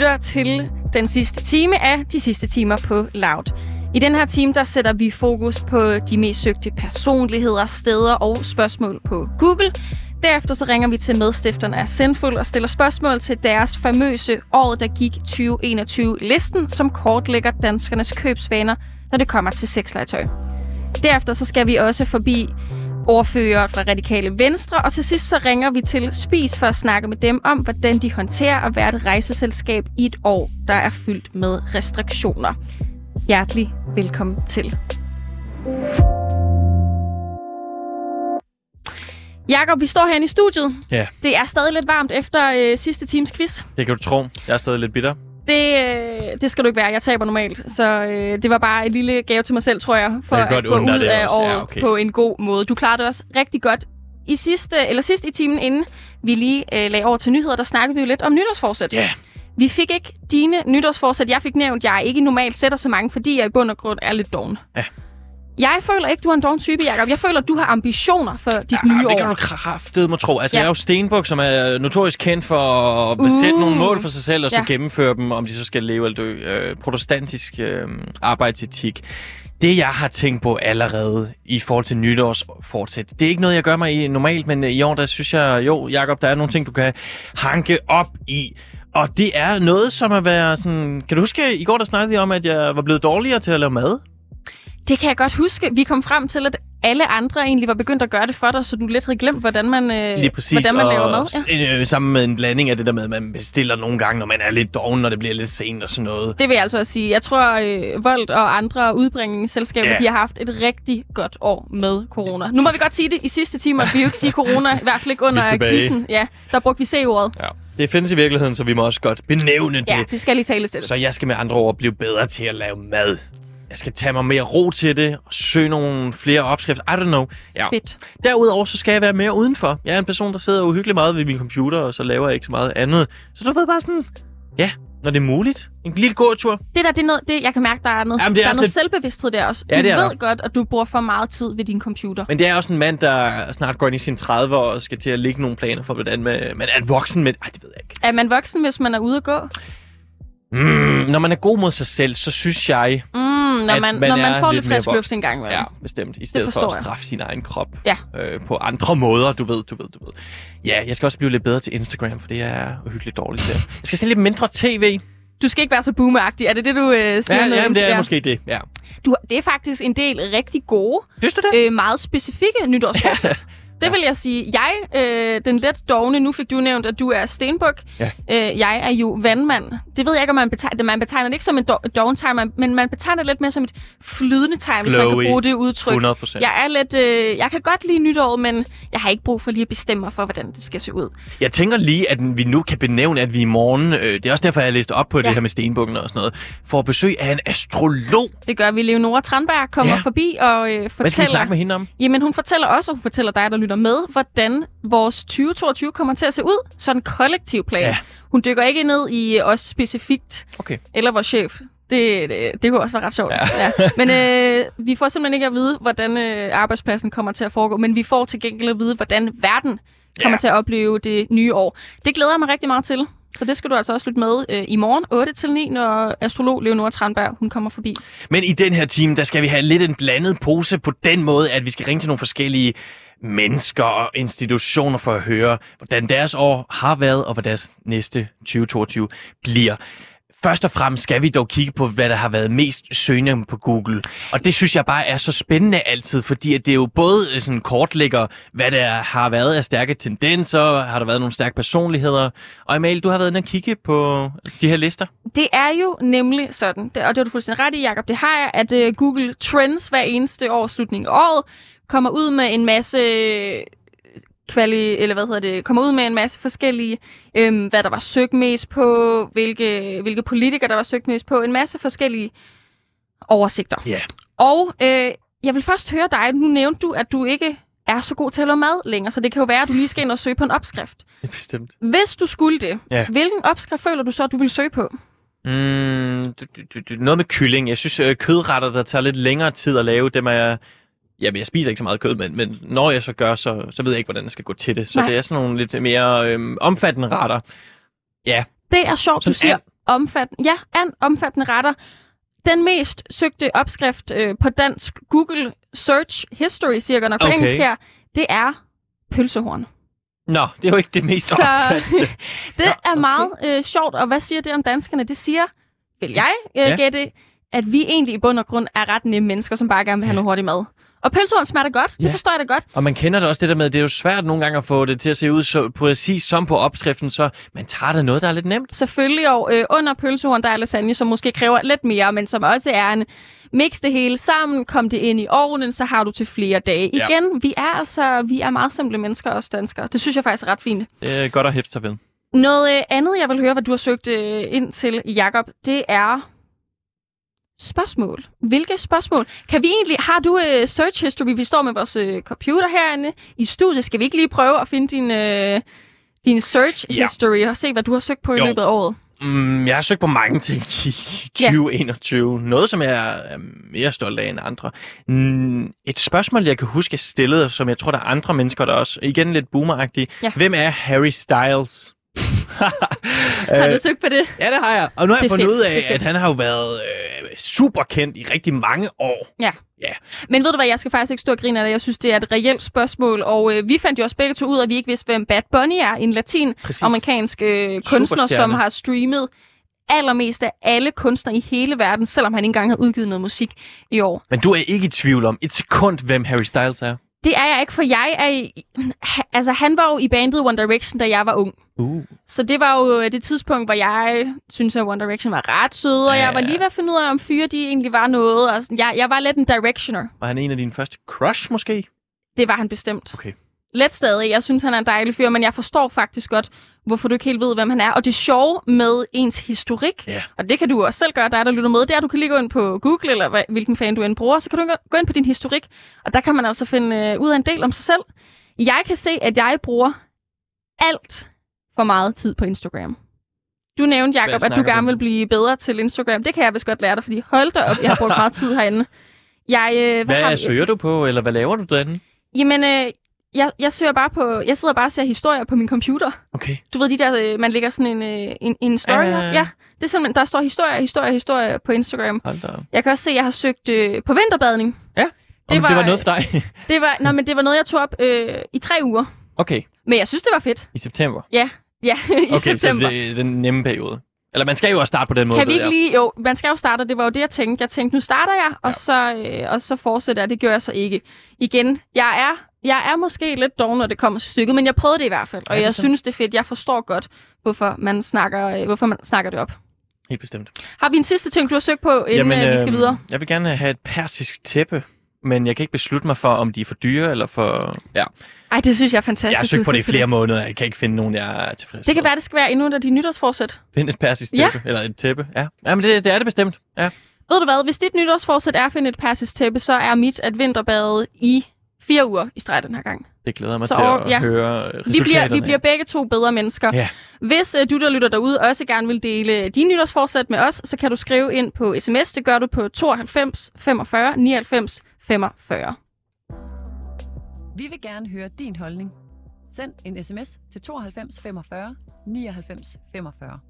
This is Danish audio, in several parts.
lytter til den sidste time af De Sidste Timer på Loud. I den her time, der sætter vi fokus på de mest søgte personligheder, steder og spørgsmål på Google. Derefter så ringer vi til medstifterne af Sendful og stiller spørgsmål til deres famøse året, der gik 2021-listen, som kortlægger danskernes købsvaner, når det kommer til sexlegetøj. Derefter så skal vi også forbi ordfører fra Radikale Venstre, og til sidst så ringer vi til Spis for at snakke med dem om, hvordan de håndterer at være et rejseselskab i et år, der er fyldt med restriktioner. Hjertelig velkommen til. Jakob, vi står herinde i studiet. Ja. Det er stadig lidt varmt efter øh, sidste times quiz. Det kan du tro. Jeg er stadig lidt bitter. Det, øh, det skal du ikke være. Jeg taber normalt. Så øh, det var bare et lille gave til mig selv, tror jeg, for at gå ud af også. Ja, året okay. på en god måde. Du klarede det også rigtig godt. I sidste, eller sidst i timen, inden vi lige øh, lagde over til nyheder, der snakkede vi jo lidt om nytårsforsæt. Ja. Vi fik ikke dine nytårsforsæt. Jeg fik nævnt, at jeg ikke normalt sætter så mange, fordi jeg i bund og grund er lidt doven. Ja. Jeg føler ikke, du er en doven type, Jacob. Jeg føler, du har ambitioner for dit Ja, nye det år. kan du kraftedeme tro. Altså, Ja. jeg er jo Stenbuk, som er notorisk kendt for at Uh. nogle mål for sig selv, og så Ja. gennemføre dem, om de så skal leve eller dø. Øh, protestantisk øh, arbejdsetik. Det, jeg har tænkt på allerede i forhold til nytårsfortsæt, det er ikke noget, jeg gør mig i normalt, men i år, der synes jeg, jo, Jacob, der er nogle ting, du kan hanke op i. Og det er noget, som at være sådan... Kan du huske, i går der snakkede vi om, at jeg var blevet dårligere til at lave mad? Det kan jeg godt huske. Vi kom frem til, at alle andre egentlig var begyndt at gøre det for dig, så du lidt havde glemt, hvordan man, øh, Lige præcis, hvordan man og laver mad. Ja. øh, sammen med en blanding af det der med, at man bestiller nogle gange, når man er lidt doven, når det bliver lidt sent og sådan noget. Det vil jeg altså også sige. Jeg tror, øh, Volt og andre udbringningsselskaber, Ja. de har haft et rigtig godt år med corona. Nu må vi godt sige det i sidste time, at vi jo ikke sige corona, i hvert fald ikke under er quizzen. Ja, der brugte vi C-ordet. Ja. Det findes i virkeligheden, så vi må også godt benævne det. Ja, det skal lige tale til. Så jeg skal med andre ord blive bedre til at lave mad. Jeg skal tage mig mere ro til det, og søge nogle flere opskrifter. I don't know. Ja. Fedt. Derudover så skal jeg være mere udenfor. Jeg er en person, der sidder uhyggeligt meget ved min computer, og så laver jeg ikke så meget andet. Så du ved bare sådan, ja, når det er muligt. En lille gåtur. Det der, det er noget, det, jeg kan mærke, der er noget, Jamen, det er der er noget lidt- selvbevidsthed der også. Ja, du det ved der. godt, at du bruger for meget tid ved din computer. Men det er også en mand, der snart går ind i sine 30'er og skal til at lægge nogle planer for, hvordan man, man er voksen med... Ej, det ved jeg ikke. Er man voksen, hvis man er ude at gå? Mm, når man er god mod sig selv, så synes jeg... Mm, når man, man når man får lidt frisk luft en gang. vel? Ja, bestemt. I stedet for at jeg. straffe sin egen krop Ja. øh, på andre måder. Du ved, du ved, du ved. Ja, jeg skal også blive lidt bedre til Instagram, for det er jeg uhyggeligt dårlig til. Jeg skal se lidt mindre tv. Du skal ikke være så boomeragtig. Er det det, du øh, siger? Ja, ja det er måske det. Ja. Du, det er faktisk en del rigtig gode, Synes du det? øh, meget specifikke nytårsforsæt. Det Ja. vil jeg sige. Jeg, øh, den let dogne, nu fik du nævnt, at du er stenbuk. Ja. Øh, jeg er jo vandmand. Det ved jeg ikke, om man betegner. Man betegner det ikke som en do- doven men man betegner det lidt mere som et flydende tegn, hvis man Flowy. kan bruge det udtryk. 100 procent. Jeg er lidt, øh, jeg kan godt lide nytåret, men jeg har ikke brug for lige at bestemme mig for, hvordan det skal se ud. Jeg tænker lige, at vi nu kan benævne, at vi i morgen, øh, det er også derfor, jeg læste op på ja. Det her med stenbukken og sådan noget, får besøg af en astrolog. Det gør vi. Leonora Tranberg kommer Ja. forbi og øh, Hvad skal vi fortæller... snakke med hende om? Jamen, hun fortæller også, og hun fortæller dig, der lytter med, hvordan vores 2022 kommer til at se ud. Sådan kollektiv plan. Ja. Hun dykker ikke ned i os specifikt, Okay. eller vores chef. Det, det, det kunne også være ret sjovt. Ja. Ja. Men øh, vi får simpelthen ikke at vide, hvordan øh, arbejdspladsen kommer til at foregå, men vi får til gengæld at vide, hvordan verden kommer Ja. til at opleve det nye år. Det glæder jeg mig rigtig meget til. Så det skal du altså også lytte med øh, i morgen 8-9, når astrolog Leonora Tranberg hun kommer forbi. Men i den her time, der skal vi have lidt en blandet pose på den måde, at vi skal ringe til nogle forskellige mennesker og institutioner for at høre, hvordan deres år har været, og hvad deres næste 2022 bliver. Først og fremmest skal vi dog kigge på, hvad der har været mest søgning på Google. Og det synes jeg bare er så spændende altid, fordi at det er jo både øh, sådan kortlægger, hvad der har været af stærke tendenser, har der været nogle stærke personligheder. Og Emil, du har været inde og kigge på de her lister. Det er jo nemlig sådan, og det har du fuldstændig ret i, Jacob, det har jeg, at øh, Google Trends hver eneste år, slutningen af året, kommer ud med en masse kvali, eller hvad hedder det, kommer ud med en masse forskellige, øhm, hvad der var søgt mest på, hvilke, hvilke politikere der var søgt mest på, en masse forskellige oversigter. Ja. Og øh, jeg vil først høre dig, nu nævnte du, at du ikke er så god til at lave mad længere, så det kan jo være, at du lige skal ind og søge på en opskrift. Det er bestemt. Hvis du skulle det, Ja. hvilken opskrift føler du så, at du vil søge på? Mm, noget med kylling. Jeg synes, øh, kødretter, der tager lidt længere tid at lave, dem er jeg... Jamen, jeg spiser ikke så meget kød, men, men når jeg så gør, så, så ved jeg ikke, hvordan jeg skal gå til det. Så Nej. det er sådan nogle lidt mere øhm, omfattende retter. Ja, Det er sjovt, du sådan siger. alt, omfattende, ja, an omfattende retter. Den mest søgte opskrift øh, på dansk Google Search History, siger jeg nok på Okay. engelsk her, det er pølsehorn. Nå, det er jo ikke det mest Så omfattende. det Nå, er okay. meget øh, sjovt, og hvad siger det om danskerne? Det siger, vil jeg øh, Ja. gætte, at vi egentlig i bund og grund er ret nemme mennesker, som bare gerne vil have noget hurtig mad. Og pølsehorn smager godt, det Ja. forstår jeg da godt. Og man kender det også det der med, at det er jo svært nogle gange at få det til at se ud så præcis som på opskriften, så man tager da noget, der er lidt nemt. Selvfølgelig, og øh, under pølsehorn, der er lasagne, som måske kræver lidt mere, men som også er en mix det hele sammen, kom det ind i ovnen, så har du til flere dage. Ja. Igen, vi er altså vi er meget simple mennesker, os danskere. Det synes jeg faktisk er ret fint. Det er godt at hæfte sig ved. Noget øh, andet, jeg vil høre, hvad du har søgt øh, ind til, Jakob, det er spørgsmål. Hvilke spørgsmål? Kan vi egentlig, har du øh, search history? Vi står med vores øh, computer herinde i studiet. Skal vi ikke lige prøve at finde din, øh, din search Ja. history og se, hvad du har søgt på i Jo. løbet af året? Mm, jeg har søgt på mange ting i 2021. Noget, som jeg er mere stolt af end andre. Mm, et spørgsmål, jeg kan huske, jeg stillede, som jeg tror, der er andre mennesker, der også igen lidt boomeragtige. Ja. Hvem er Harry Styles? Har Øh, du søgt på det? Ja, det har jeg. Og nu har jeg fundet fedt, ud af, at han har jo været øh, super kendt i rigtig mange år. Men ved du hvad, jeg skal faktisk ikke stå og grine af det. Jeg synes, det er et reelt spørgsmål. Og øh, vi fandt jo også begge to ud af, at vi ikke vidste, hvem Bad Bunny er. En latin-amerikansk øh, kunstner, som har streamet allermest af alle kunstnere i hele verden, selvom han ikke engang har udgivet noget musik i år. Men du er ikke i tvivl om et sekund, hvem Harry Styles er? Det er jeg ikke, for jeg er... i- Altså, han var jo i bandet One Direction, da jeg var ung. Uh. Så det var jo det tidspunkt, hvor jeg synes, at One Direction var ret søde, og Ja. jeg var lige ved at finde ud af, om fyre de egentlig var noget. Og sådan, jeg, jeg var lidt en directioner. Var han en af dine første crush, måske? Det var han bestemt. Okay. Let stadig. Jeg synes, han er en dejlig fyr, men jeg forstår faktisk godt, hvorfor du ikke helt ved, hvem han er. Og det sjove med ens historik, Ja. og det kan du også selv gøre, dig der lytter med, det er, at du kan lige gå ind på Google, eller hvad, hvilken fan du end bruger, så kan du gå ind på din historik, og der kan man altså finde øh, ud af en del om sig selv. Jeg kan se, at jeg bruger alt for meget tid på Instagram. Du nævnte, Jacob, at du gerne vil blive bedre til Instagram. Det kan jeg vist godt lære dig, fordi hold da op, jeg har brugt meget tid herinde. Jeg, øh, Hvad vi- søger du på, eller hvad laver du derinde? Jamen, øh, jeg, jeg søger bare på... Jeg sidder bare og ser historier på min computer. Okay. Du ved, de der, øh, man lægger sådan en, øh, en, en story Ja, op. ja, det er simpelthen, der står historie, historie, historie på Instagram. Hold da. Jeg kan også se, at jeg har søgt øh, på vinterbadning. Ja, Det det, var, det var- noget for dig. Det var, nå, men det var noget, jeg tog op øh, i tre uger. okay, Men jeg synes, det var fedt. i september. Ja, ja i okay, september. så det er den nemme periode. Eller man skal jo også starte på den måde, Kan vi ikke jeg. lige... Jo, man skal jo starte, og det var jo det, jeg tænkte. Jeg tænkte, nu starter jeg, og, Ja. så, øh, og så fortsætter jeg. Det gør jeg så ikke. Igen, jeg er, jeg er måske lidt doven, når det kommer til stykket, men jeg prøvede det i hvert fald. Ja, Og det er jeg synes, det er fedt. Jeg forstår godt, hvorfor man snakker, øh, hvorfor man snakker det op. Helt bestemt. Har vi en sidste ting, du har søgt på, inden Jamen, øh, vi skal øhm, videre? Jeg vil gerne have et persisk tæppe, men jeg kan ikke beslutte mig for, om de er for dyre eller for... Ja, Ej, det synes jeg er fantastisk. jeg har søgt på det i flere måneder. Jeg kan ikke finde nogen, jeg er tilfreds Det kan med. være, det skal være endnu et af de nytårsforsæt. Finde et persisk Ja. tæppe, eller et tæppe. Ja, ja men det, det er det bestemt. Ja. Ved du hvad, hvis dit nytårsforsæt er at finde et persisk tæppe, så er mit at vinterbade i fire uger i streg den her gang. Det glæder mig Så til at ja. høre resultaterne. Vi bliver, vi bliver begge to bedre mennesker. Ja. Hvis øh, du, der lytter derude, også gerne vil dele dine nytårsforsæt med os, så kan du skrive ind på sms. Det gør du på 92 45 99 45. Vi vil gerne høre din holdning. Send en sms til 92 45 99 45.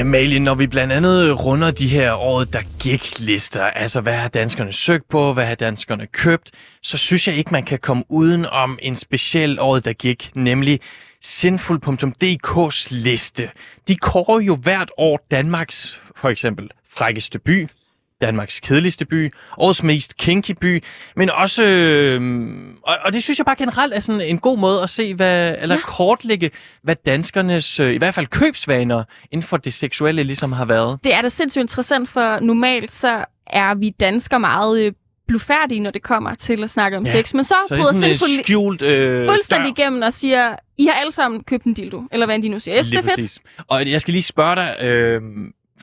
Amalie, når vi blandt andet runder de her året, der gik lister, altså hvad har danskerne søgt på, hvad har danskerne købt, så synes jeg ikke, man kan komme uden om en speciel året, der gik, nemlig Sinful.dk's liste. De kårer jo hvert år Danmarks, for eksempel, frækkeste by, Danmarks kedeligste by, årets mest kinky by, men også, øh, og, og det synes jeg bare generelt er sådan en god måde at se, hvad, eller Ja. kortlægge, hvad danskernes, øh, i hvert fald købsvaner inden for det seksuelle ligesom har været. Det er da sindssygt interessant, for normalt så er vi danskere meget øh, blufærdige, når det kommer til at snakke om Ja. sex. Men så, Så er bryder Sinful skjult øh, fuldstændig dør. igennem og siger, I har alle sammen købt en dildo. Eller hvad end de nu siger. Yes, det er fedt. præcis. Og jeg skal lige spørge dig, øh,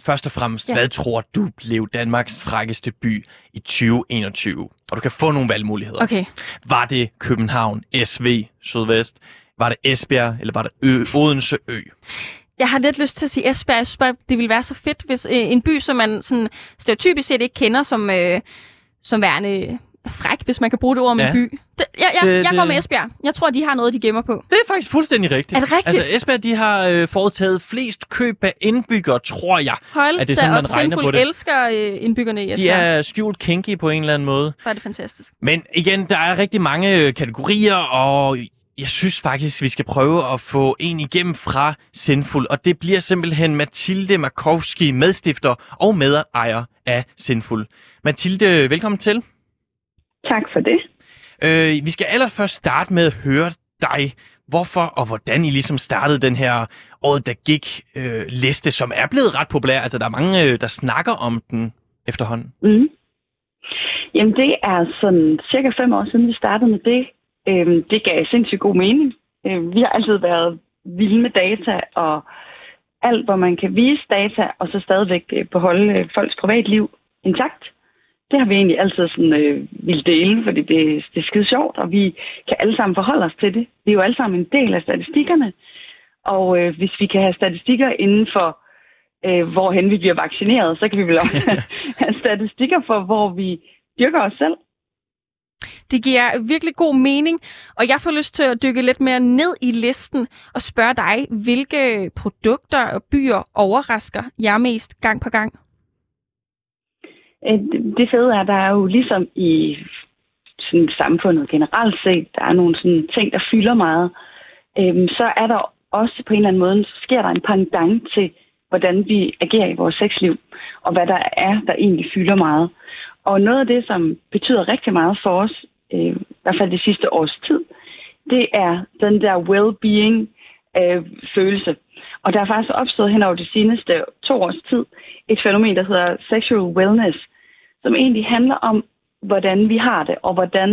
først og fremmest, Ja. hvad tror du blev Danmarks frækkeste by i 2021? Og du kan få nogle valgmuligheder. Okay. Var det København, SV, Sydvest? Var det Esbjerg, eller var det Ø, Odense Ø? Jeg har lidt lyst til at sige Esbjerg. Jeg synes bare, det ville være så fedt, hvis øh, en by, som man sådan stereotypisk set ikke kender som, øh, som værende fræk, hvis man kan bruge det ord med Ja. by. Det, jeg jeg, Det- jeg går med Esbjerg. Jeg tror, de har noget, de gemmer på. Det er faktisk fuldstændig rigtigt. Er det rigtigt? Altså Esbjerg, de har øh, foretaget flest køb af indbyggere, tror jeg. Hold Er det da sådan, man regner på det? elsker øh, indbyggerne i De Esbjerg. er skjult kinky på en eller anden måde. Er det fantastisk. Men igen, der er rigtig mange øh, kategorier, og jeg synes faktisk, vi skal prøve at få en igennem fra Sinful, og det bliver simpelthen Mathilde Markowski, medstifter og medejer af Sinful. Mathilde, velkommen til. Tak for det. Øh, vi skal allerførst starte med at høre dig, hvorfor og hvordan I ligesom startede den her året, der gik øh, liste, som er blevet ret populær. Altså, der er mange, øh, der snakker om den efterhånden. Mm. Jamen, det er sådan cirka fem år siden, vi startede med det. Øhm, det gav sindssygt god mening. Øhm, vi har altid været vilde med data, og alt, hvor man kan vise data, og så stadigvæk øh, beholde øh, folks privatliv intakt. Det har vi egentlig altid sådan, øh, ville dele, fordi det, det er skide sjovt, og vi kan alle sammen forholde os til det. Vi er jo alle sammen en del af statistikkerne, og øh, hvis vi kan have statistikker inden for øh, hvorhen vi bliver vaccineret, så kan vi vel også have statistikker for, hvor vi dyrker os selv. Det giver virkelig god mening, og jeg får lyst til at dykke lidt mere ned i listen og spørge dig, hvilke produkter og byer overrasker jer mest gang på gang? Øh, det- Det fede er, der er jo ligesom i sådan samfundet generelt set, der er nogle sådan ting, der fylder meget. Øhm, så er der også på en eller anden måde, så sker der en pendant til, hvordan vi agerer i vores sexliv, og hvad der er, der egentlig fylder meget. Og noget af det, som betyder rigtig meget for os, øh, i hvert fald det sidste års tid, det er den der well-being øh, følelse. Og der er faktisk opstået hen over de seneste to års tid et fænomen, der hedder sexual wellness, som egentlig handler om, hvordan vi har det, og hvordan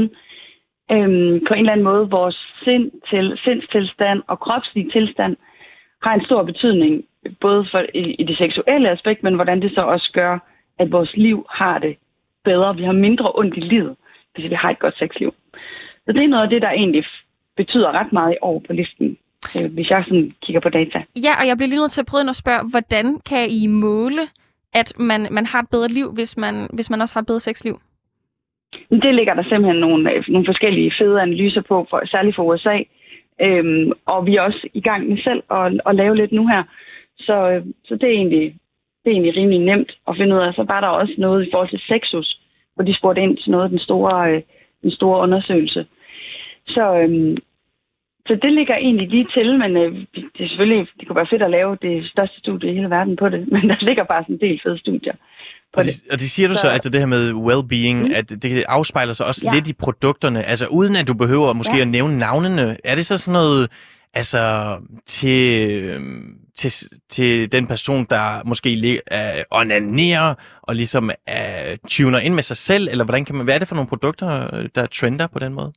øhm, på en eller anden måde vores sind til, sindstilstand og kropslig tilstand har en stor betydning, både for, i, i det seksuelle aspekt, men hvordan det så også gør, at vores liv har det bedre. Vi har mindre ondt i livet, hvis vi har et godt sexliv. Så det er noget af det, der egentlig betyder ret meget i år på listen, øh, hvis jeg sådan kigger på data. Ja, og jeg bliver lige nødt til at prøve ind og spørge, hvordan kan I måle, at man, man har et bedre liv, hvis man, hvis man også har et bedre sexliv? Det ligger der simpelthen nogle, øh, nogle forskellige fede analyser på, for, særligt for USA. Øhm, og vi er også i gang med selv at, at lave lidt nu her. Så, øh, så det, er egentlig, det er egentlig rimelig nemt at finde ud af. Så var der også noget i forhold til sexus, hvor de spurgte ind til noget af den store, øh, den store undersøgelse. Så, øhm, så det ligger egentlig lige til, men øh, det er selvfølgelig, det kunne være fedt at lave det største studie i hele verden på det, men der ligger bare sådan en del fede studier på Og det. og det siger du så, Så- altså det her med well-being, mm. At det afspejler sig også Ja. lidt i produkterne. Altså uden at du behøver måske Ja. at nævne navnene. Er det så sådan noget, altså til, øhm, til, til den person, der måske er onanerer og ligesom er, tuner ind med sig selv, eller hvordan kan man, hvad er det for nogle produkter, øh, der trender på den måde?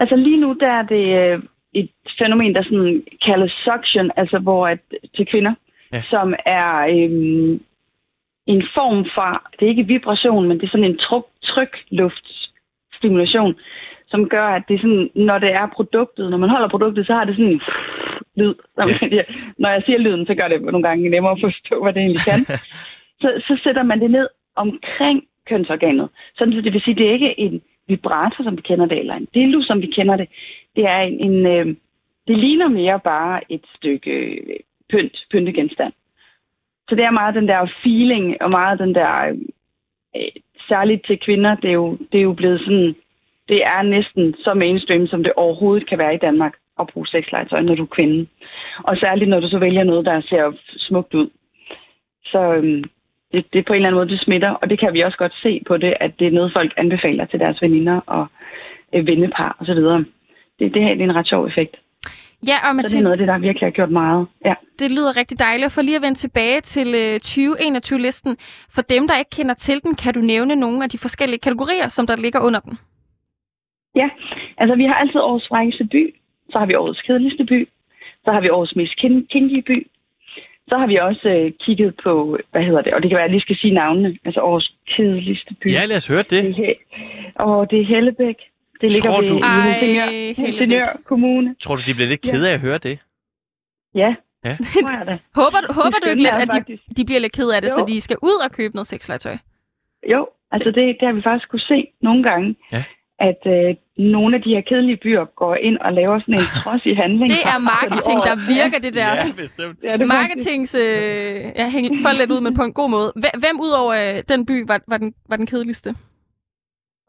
Altså lige nu, der er det øh, et fænomen, der sådan kaldes suction, altså hvor at, til kvinder, Ja. som er øhm, en form for, det er ikke vibration, men det er sådan en tryk, trykluftstimulation, som gør, at det er sådan, når det er produktet, når man holder produktet, så har det sådan en lyd. Som, ja. Når jeg siger lyden, så gør det nogle gange nemmere at forstå, hvad det egentlig kan. så, så sætter man det ned omkring kønsorganet. Sådan, så det vil sige, det er ikke en vibrator, som vi kender det, eller en dildo, som vi kender det. Det er en, en øh, det ligner mere bare et stykke øh, pynt, pyntegenstand. Så det er meget den der feeling, og meget den der, øh, særligt til kvinder, det er, jo, det er jo blevet sådan, det er næsten så mainstream, som det overhovedet kan være i Danmark at bruge sexlegetøj, når du er kvinde. Og særligt, når du så vælger noget, der ser smukt ud. Så øh, det, det på en eller anden måde, det smitter, og det kan vi også godt se på det, at det er noget, folk anbefaler til deres veninder og øh, vennepar osv. Det, det her det er en ret sjov effekt. Ja, og Så det er Mathilde, noget af det, der virkelig har gjort meget. Ja. det lyder rigtig dejligt. For lige at vende tilbage til øh, 2021-listen, for dem, der ikke kender til den, kan du nævne nogle af de forskellige kategorier, som der ligger under den? ja, altså vi har altid årets frækkeste by, så har vi årets kedeligste by, så har vi årets mest kin- kinky by, så har vi også øh, kigget på, hvad hedder det, og det kan være, at jeg lige skal sige navnene, altså årets kedeligste by. Ja, lad os høre Det det. er, og det er Hellebæk. Det ligger Tror ved du- i Ej, Helsingør. Helsingør Kommune. Tror du, de bliver lidt Ja. kede af at høre det? Ja, Ja. tror jeg da. Håber, du- håber du ikke lidt, at de, de bliver lidt ked af det, Jo. så de skal ud og købe noget sexlegetøj? Jo, Altså det, det har vi faktisk kunne se nogle gange, Ja. at øh, nogle af de her kedelige byer går ind og laver sådan en trodsig handling. Det er marketing, der virker, det der. Ja, bestemt. Ja, det er Marketings... Øh, jeg hænger for lidt ud, men på en god måde. Hve- Hvem udover øh, den by var, var, den, var den kedeligste?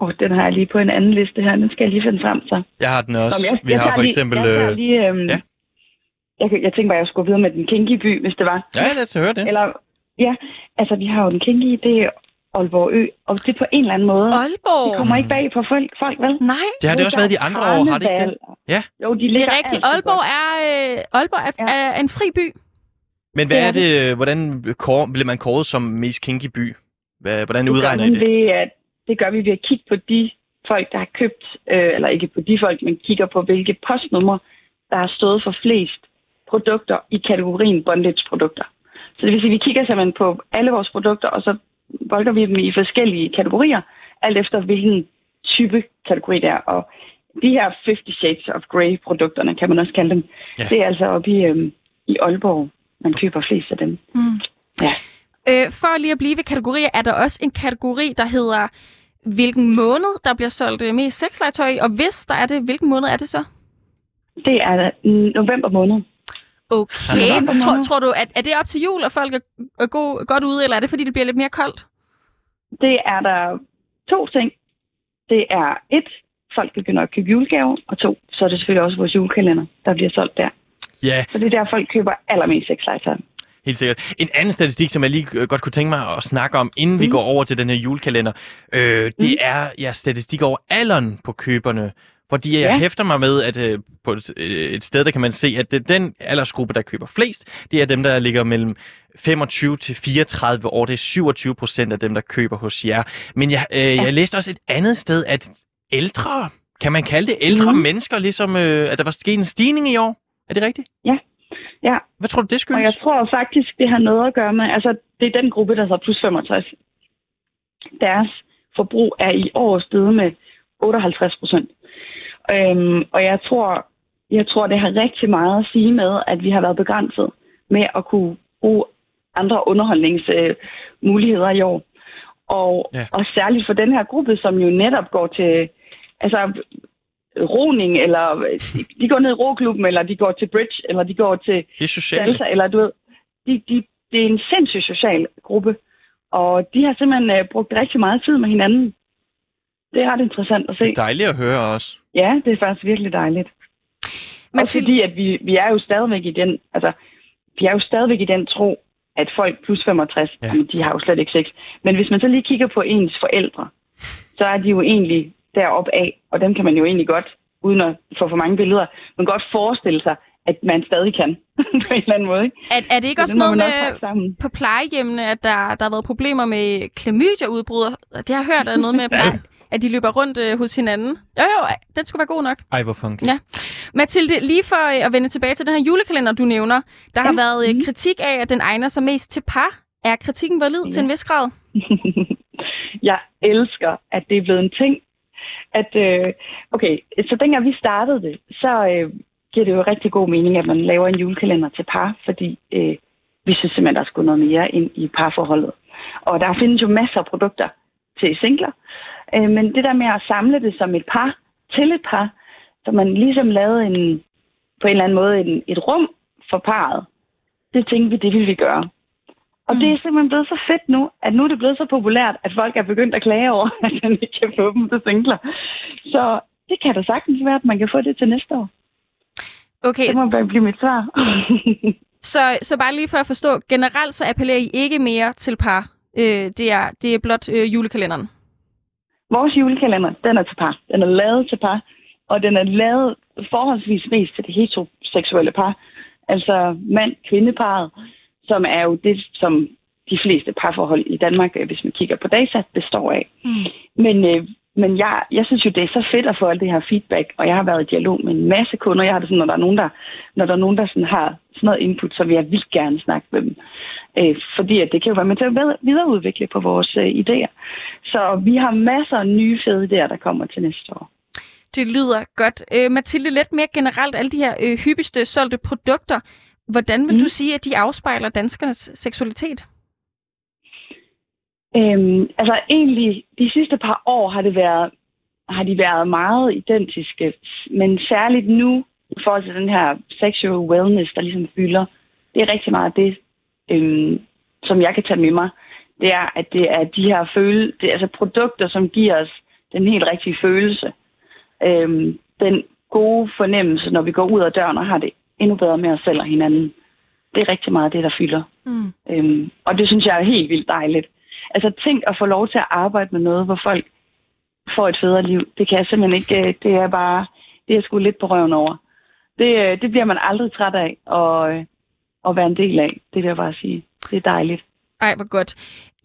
Åh, oh, den har jeg lige på en anden liste her. Den skal jeg lige finde frem så. Jeg har den også. Men Vi har tager for lige- eksempel... Jeg, tager øh, lige, øhm, ja. jeg, jeg tænkte bare, at jeg skulle videre med den kinky by, hvis det var. Ja, lad os høre det. Eller, ja, altså vi har jo den kinky, det er Aalborg Ø, og det er på en eller anden måde. Aalborg? Det kommer ikke bag på folk, folk vel? Nej, Det har det også været de andre år, har det ikke det? Ja. Jo, de det er rigtigt. Aalborg er, øh, Aalborg er, Ja. er en fri by. Men hvad Det er er det, hvordan kår, bliver man kåret som mest kinky by? Hvad, hvordan Det udregner I det? Ved, at, det gør vi ved at kigge på de folk, der har købt, øh, eller ikke på de folk, men kigger på, hvilke postnumre, der har stået for flest produkter i kategorien bondage-produkter. Så det vil sige, at vi kigger simpelthen på alle vores produkter, og så bolder vi dem i forskellige kategorier, alt efter hvilken type kategori det er. Og de her 50 Shades of Grey-produkterne, kan man også kalde dem, Ja. det er altså oppe i, øh, i Aalborg, man køber flest af dem. Mm. Ja. Øh, for lige at blive ved kategorier, er der også en kategori, der hedder, hvilken måned der bliver solgt øh, mest sexlegetøj og hvis der er det, hvilken måned er det så? Det er november måned. Okay, tror, tror du, at er det op til jul, og folk er, er go, godt ude, eller er det, fordi det bliver lidt mere koldt? Det er der to ting. Det er et, folk begynder at købe julegaver, og to, så er det selvfølgelig også vores julekalender, der bliver solgt der. Ja, Så det er der, folk køber allermest sexlegetøj. helt sikkert. En anden statistik, som jeg lige øh, godt kunne tænke mig at snakke om, inden vi Mm. går over til den her julekalender, øh, det er ja, statistik over alderen på køberne. Fordi jeg Ja. hæfter mig med, at øh, på et, øh, et sted, der kan man se, at det, den aldersgruppe, der køber flest, det er dem, der ligger mellem 25 til 34 år. Det er 27 procent af dem, der køber hos jer. Men jeg, øh, jeg læste også et andet sted, at ældre, kan man kalde det ældre Mhm. mennesker, ligesom øh, at der var sket en stigning i år? Er det rigtigt? Ja, Hvad tror du, det og skyldes? jeg tror faktisk, det har noget at gøre med, altså det er den gruppe, der så plus 65. Deres forbrug er i år steget med 58 procent. Øhm, og jeg tror, jeg tror, det har rigtig meget at sige med, at vi har været begrænset med at kunne bruge andre underholdningsmuligheder i år. Og, Ja. og særligt for den her gruppe, som jo netop går til altså, roning, eller de går ned i roklubben, eller de går til bridge, eller de går til salsa, eller du ved, de, de, det er en sindssygt social gruppe, og de har simpelthen øh, brugt rigtig meget tid med hinanden. Det er ret interessant at se. Det er dejligt at høre også. Ja, det er faktisk virkelig dejligt. Men Også fordi, at vi, vi er jo stadigvæk i den, altså, vi er jo stadigvæk i den tro, at folk plus 65, Ja. ja. jamen, de har jo slet ikke sex. Men hvis man så lige kigger på ens forældre, så er de jo egentlig deroppe af, og dem kan man jo egentlig godt, uden at få for mange billeder, man kan godt forestille sig, at man stadig kan, på en eller anden måde. Ikke? Er, er det ikke Så også noget med på plejehjemmene, at der, der har været problemer med klamydia-udbrud? Det har jeg hørt, er noget med, at, at de løber rundt øh, hos hinanden. Jo, jo, den skulle være god nok. Ej, hvor funky. Ja. Mathilde, lige for øh, at vende tilbage til den her julekalender, du nævner, der har Ja. været øh, Mhm. kritik af, at den egner sig mest til par. Er kritikken valid Ja. til en vis grad? jeg elsker, at det er blevet en ting. At, øh, okay, så dengang vi startede det, så øh, giver det jo rigtig god mening, at man laver en julekalender til par, fordi øh, vi synes simpelthen, der skulle noget mere ind i parforholdet. Og der findes jo masser af produkter til singler, øh, men det der med at samle det som et par til et par, så man ligesom lavede en, på en eller anden måde en, et rum for parret, det tænkte vi, det ville vi gøre. Og det er simpelthen blevet så fedt nu, at nu er det blevet så populært, at folk er begyndt at klage over, at man ikke kan få dem til singler. Så det kan da sagtens være, at man kan få det til næste år. Okay, Det må bare blive mit svar. så, så bare lige for at forstå, generelt så appellerer I ikke mere til par. Øh, det, er, det er blot øh, julekalenderen. Vores julekalender, den er til par. Den er lavet til par, og den er lavet forholdsvis mest til det heteroseksuelle par. Altså mand-kvindeparet, som er jo det, som de fleste parforhold i Danmark, øh, hvis man kigger på data, består af. Mm. Men, øh, men jeg, jeg synes jo, det er så fedt at få alt det her feedback, og jeg har været i dialog med en masse kunder. Jeg har det sådan, når der er nogen, der, når der, er nogen, der sådan har sådan noget input, så vil jeg vildt gerne snakke med dem. Øh, fordi at det kan jo være med til at videreudvikle på vores øh, idéer. Så vi har masser af nye fede idéer, der kommer til næste år. Det lyder godt. Øh, Mathilde, lidt mere generelt, alle de her øh, hyppigste solgte produkter. Hvordan vil. Mm. du sige, at de afspejler danskernes seksualitet? Øhm, altså egentlig, de sidste par år har det været, har de været meget identiske, men særligt nu, i forhold til den her sexual wellness, der ligesom fylder, det er rigtig meget det, øhm, som jeg kan tage med mig. Det er, at det er de her føle, det er altså produkter, som giver os den helt rigtige følelse. Øhm, den gode fornemmelse, når vi går ud af døren og har det endnu bedre med os selv og hinanden. Det er rigtig meget det, der fylder. Mm. Øhm, og det synes jeg er helt vildt dejligt. Altså tænk at få lov til at arbejde med noget, hvor folk får et federe liv. Det kan jeg simpelthen ikke. øh, Det er bare, det er sgu lidt på røven over. Det, øh, det bliver man aldrig træt af at, øh, at være en del af. Det vil jeg bare sige. Det er dejligt. Ej, hvor godt.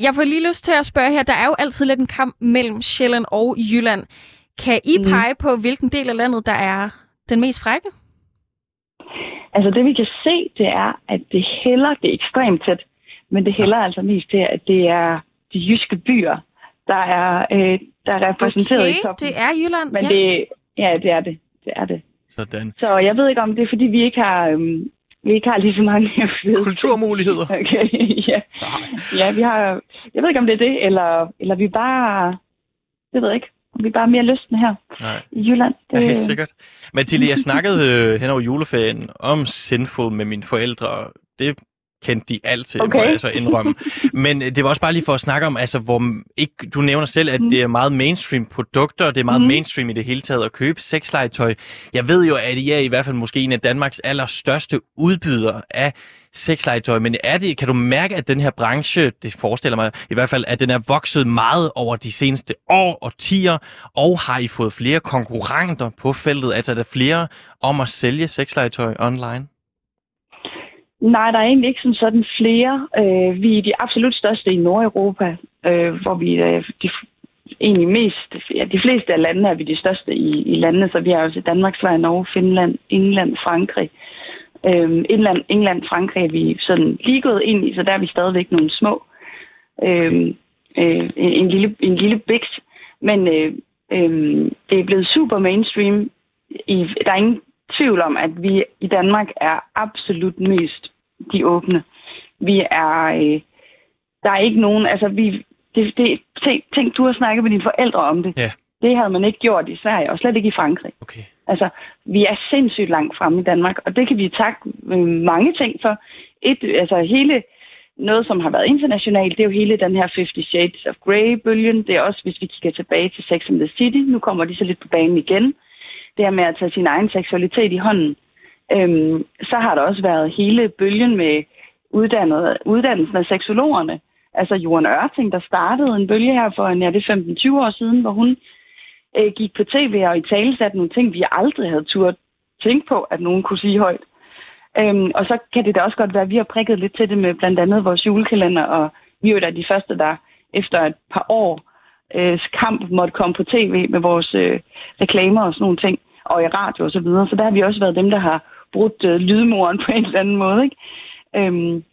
Jeg får lige lyst til at spørge her. Der er jo altid lidt en kamp mellem Sjælland og Jylland. Kan I Mhm. pege på, hvilken del af landet, der er den mest frække? Altså det vi kan se, det er, at det hælder, det er ekstremt tæt, men det hælder altså mest til, at det er de jyske byer, der er, øh, der er repræsenteret okay, i toppen. det er Jylland. Men ja. det, ja, det er det. Det er det. Sådan. Så jeg ved ikke, om det er, fordi vi ikke har, øhm, vi ikke har lige så mange fede Kulturmuligheder. Okay, ja. Ja, vi har... Jeg ved ikke, om det er det, eller, eller vi bare... Jeg ved ikke. Om vi bare er mere lystne her Nej. i Jylland. Ja, helt sikkert. Mathilde, jeg snakkede øh, hen over juleferien om Sinful med mine forældre, det kendte de alt til, okay. må jeg så indrømme. Men øh, det var også bare lige for at snakke om, altså, hvor ikke, du nævner selv, at Mm. det er meget mainstream produkter, og det er meget Mm. mainstream i det hele taget at købe sexlegetøj. Jeg ved jo, at I er i hvert fald måske en af Danmarks allerstørste udbydere af sexlegetøj, men er det, kan du mærke, at den her branche, det forestiller mig i hvert fald, at den er vokset meget over de seneste år og tiger, og har I fået flere konkurrenter på feltet? Altså er der flere om at sælge sexlegetøj online? Nej, der er egentlig ikke som sådan flere. Øh, vi er de absolut største i Nordeuropa, øh, hvor vi øh, de, egentlig mest, ja, de fleste af landene er vi de største i, i landene, så vi har også Danmark, Sverige, Norge, Finland, England, Frankrig. Øh, England, England, Frankrig er vi sådan lige gået ind i, så der er vi stadigvæk nogle små. Øh, øh, en, en, lille, en lille biks. Men øh, øh, det er blevet super mainstream. I, der er ingen tvivl om, at vi i Danmark er absolut mest de åbne. Vi er... Øh, der er ikke nogen... Altså, vi... Det, det, tænk, tænk, du har snakket med dine forældre om det. Ja. Det havde man ikke gjort i Sverige, og slet ikke i Frankrig. Okay. Altså, vi er sindssygt langt fremme i Danmark, og det kan vi takke øh, mange ting for. Et, altså hele noget, som har været internationalt, det er jo hele den her 50 Shades of Grey-bølgen. Det er også, hvis vi kigger tilbage til Sex and the City, nu kommer de så lidt på banen igen. Det her med at tage sin egen seksualitet i hånden. Øhm, så har der også været hele bølgen med uddannet, uddannelsen af seksologerne. Altså Johan Ørting, der startede en bølge her for ja, det 15-20 år siden, hvor hun øh, gik på tv og i tale satte nogle ting, vi aldrig havde turt tænke på, at nogen kunne sige højt. Øhm, og så kan det da også godt være, at vi har prikket lidt til det med blandt andet vores julekalender, og vi er jo da de første, der efter et par år øh, kamp måtte komme på tv med vores øh, reklamer og sådan nogle ting, og i radio og så videre. Så der har vi også været dem, der har brudt øh, lydmuren på en eller anden måde. Ikke? Øhm,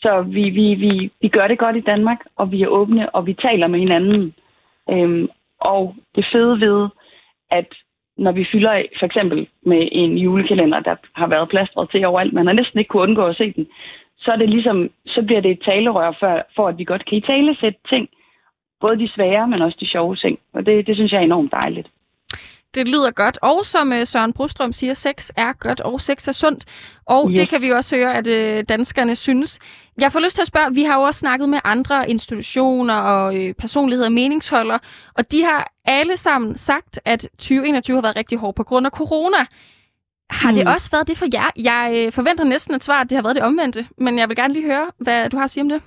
så vi, vi, vi, vi gør det godt i Danmark, og vi er åbne, og vi taler med hinanden. Øhm, og det fede ved, at når vi fylder af, for eksempel med en julekalender, der har været plastret til overalt, man har næsten ikke kunne undgå at se den, så er det ligesom, så bliver det et talerør for, for at vi godt kan i tale sætte ting. Både de svære, men også de sjove ting. Og det, det synes jeg er enormt dejligt. Det lyder godt. Og som øh, Søren Brostrøm siger, sex er godt, og sex er sundt. Og Yes. det kan vi også høre, at øh, danskerne synes. Jeg får lyst til at spørge, vi har jo også snakket med andre institutioner og øh, personligheder og meningsholdere, og de har alle sammen sagt, at 2021 har været rigtig hård på grund af corona. Har mm. det Mm. også været det for jer? Jeg forventer næsten et svar, at det har været det omvendte, men jeg vil gerne lige høre, hvad du har at sige om det.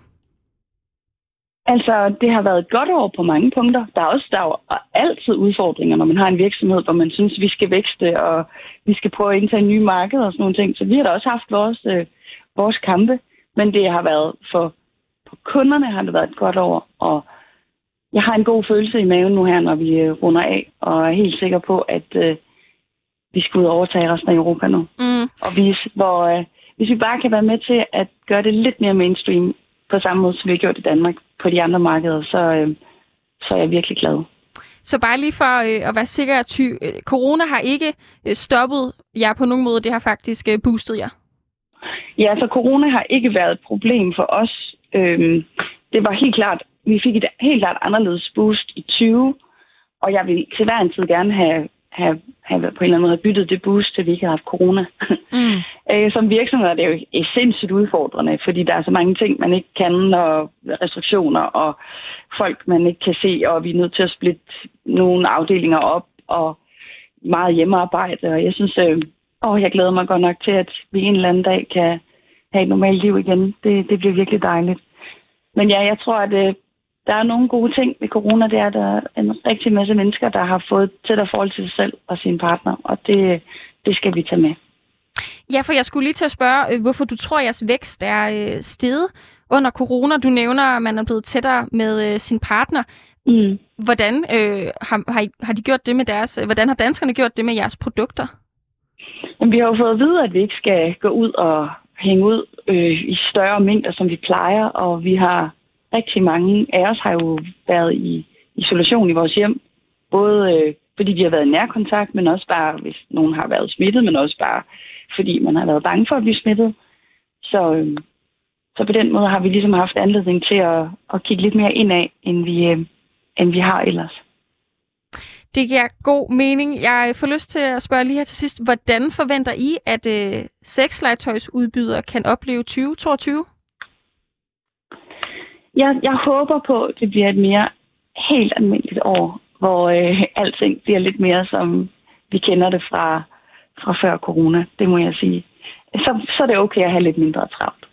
Altså, det har været et godt år på mange punkter. Der er også der er jo altid udfordringer, når man har en virksomhed, hvor man synes, vi skal vækste, og vi skal prøve at indtage nye markeder og sådan nogle ting. Så vi har da også haft vores, øh, vores kampe, men det har været for, for kunderne har det været et godt år, og jeg har en god følelse i maven nu her, når vi øh, runder af, og er helt sikker på, at øh, vi skal ud og overtage resten af Europa nu. Mm. Og vise, hvor, øh, hvis vi bare kan være med til at gøre det lidt mere mainstream, på samme måde, som vi har gjort i Danmark på de andre markeder, så, øh, så er jeg virkelig glad. Så bare lige for øh, at være sikker, at ty, øh, corona har ikke øh, stoppet jer på nogen måde. Det har faktisk øh, boostet jer. Ja, så corona har ikke været et problem for os. Øhm, det var helt klart vi fik et helt klart anderledes boost i 20, og jeg vil til hver en tid gerne have, have, have på en eller anden måde have byttet det boost, til vi ikke har haft corona. Mm. Øh, Som virksomhed er det jo sindssygt udfordrende, fordi der er så mange ting, man ikke kan, og restriktioner, og folk, man ikke kan se, og vi er nødt til at splitte nogle afdelinger op, og meget hjemmearbejde, og jeg synes, øh, åh, jeg glæder mig godt nok til, at vi en eller anden dag kan have et normalt liv igen. Det, det bliver virkelig dejligt. Men ja, jeg tror, at øh, der er nogle gode ting ved corona. Det er, at der er en rigtig masse mennesker, der har fået tættere forhold til sig selv og sin partner, og det, det skal vi tage med. Ja, for jeg skulle lige til at spørge, øh, hvorfor du tror, at jeres vækst er øh, steget under corona. Du nævner, at man er blevet tættere med øh, sin partner. Mm. Hvordan øh, har, har, har de gjort det med deres, hvordan har danskerne gjort det med jeres produkter? Jamen, vi har jo fået at vide, at vi ikke skal gå ud og hænge ud øh, i større mængder, som vi plejer, og vi har rigtig mange af os har jo været i isolation i vores hjem, både øh, fordi vi har været i nærkontakt, men også bare, hvis nogen har været smittet, men også bare, fordi man har været bange for at blive smittet. Så, øh, så på den måde har vi ligesom haft anledning til at, at kigge lidt mere indad, end vi, øh, end vi har ellers. Det giver god mening. Jeg får lyst til at spørge lige her til sidst, hvordan forventer I, at øh, sexlegetøjsudbydere kan opleve 2022? Jeg, jeg håber på, at det bliver et mere helt almindeligt år, hvor øh, alting bliver lidt mere, som vi kender det fra, fra før corona, det må jeg sige. Så, så er det okay at have lidt mindre travlt.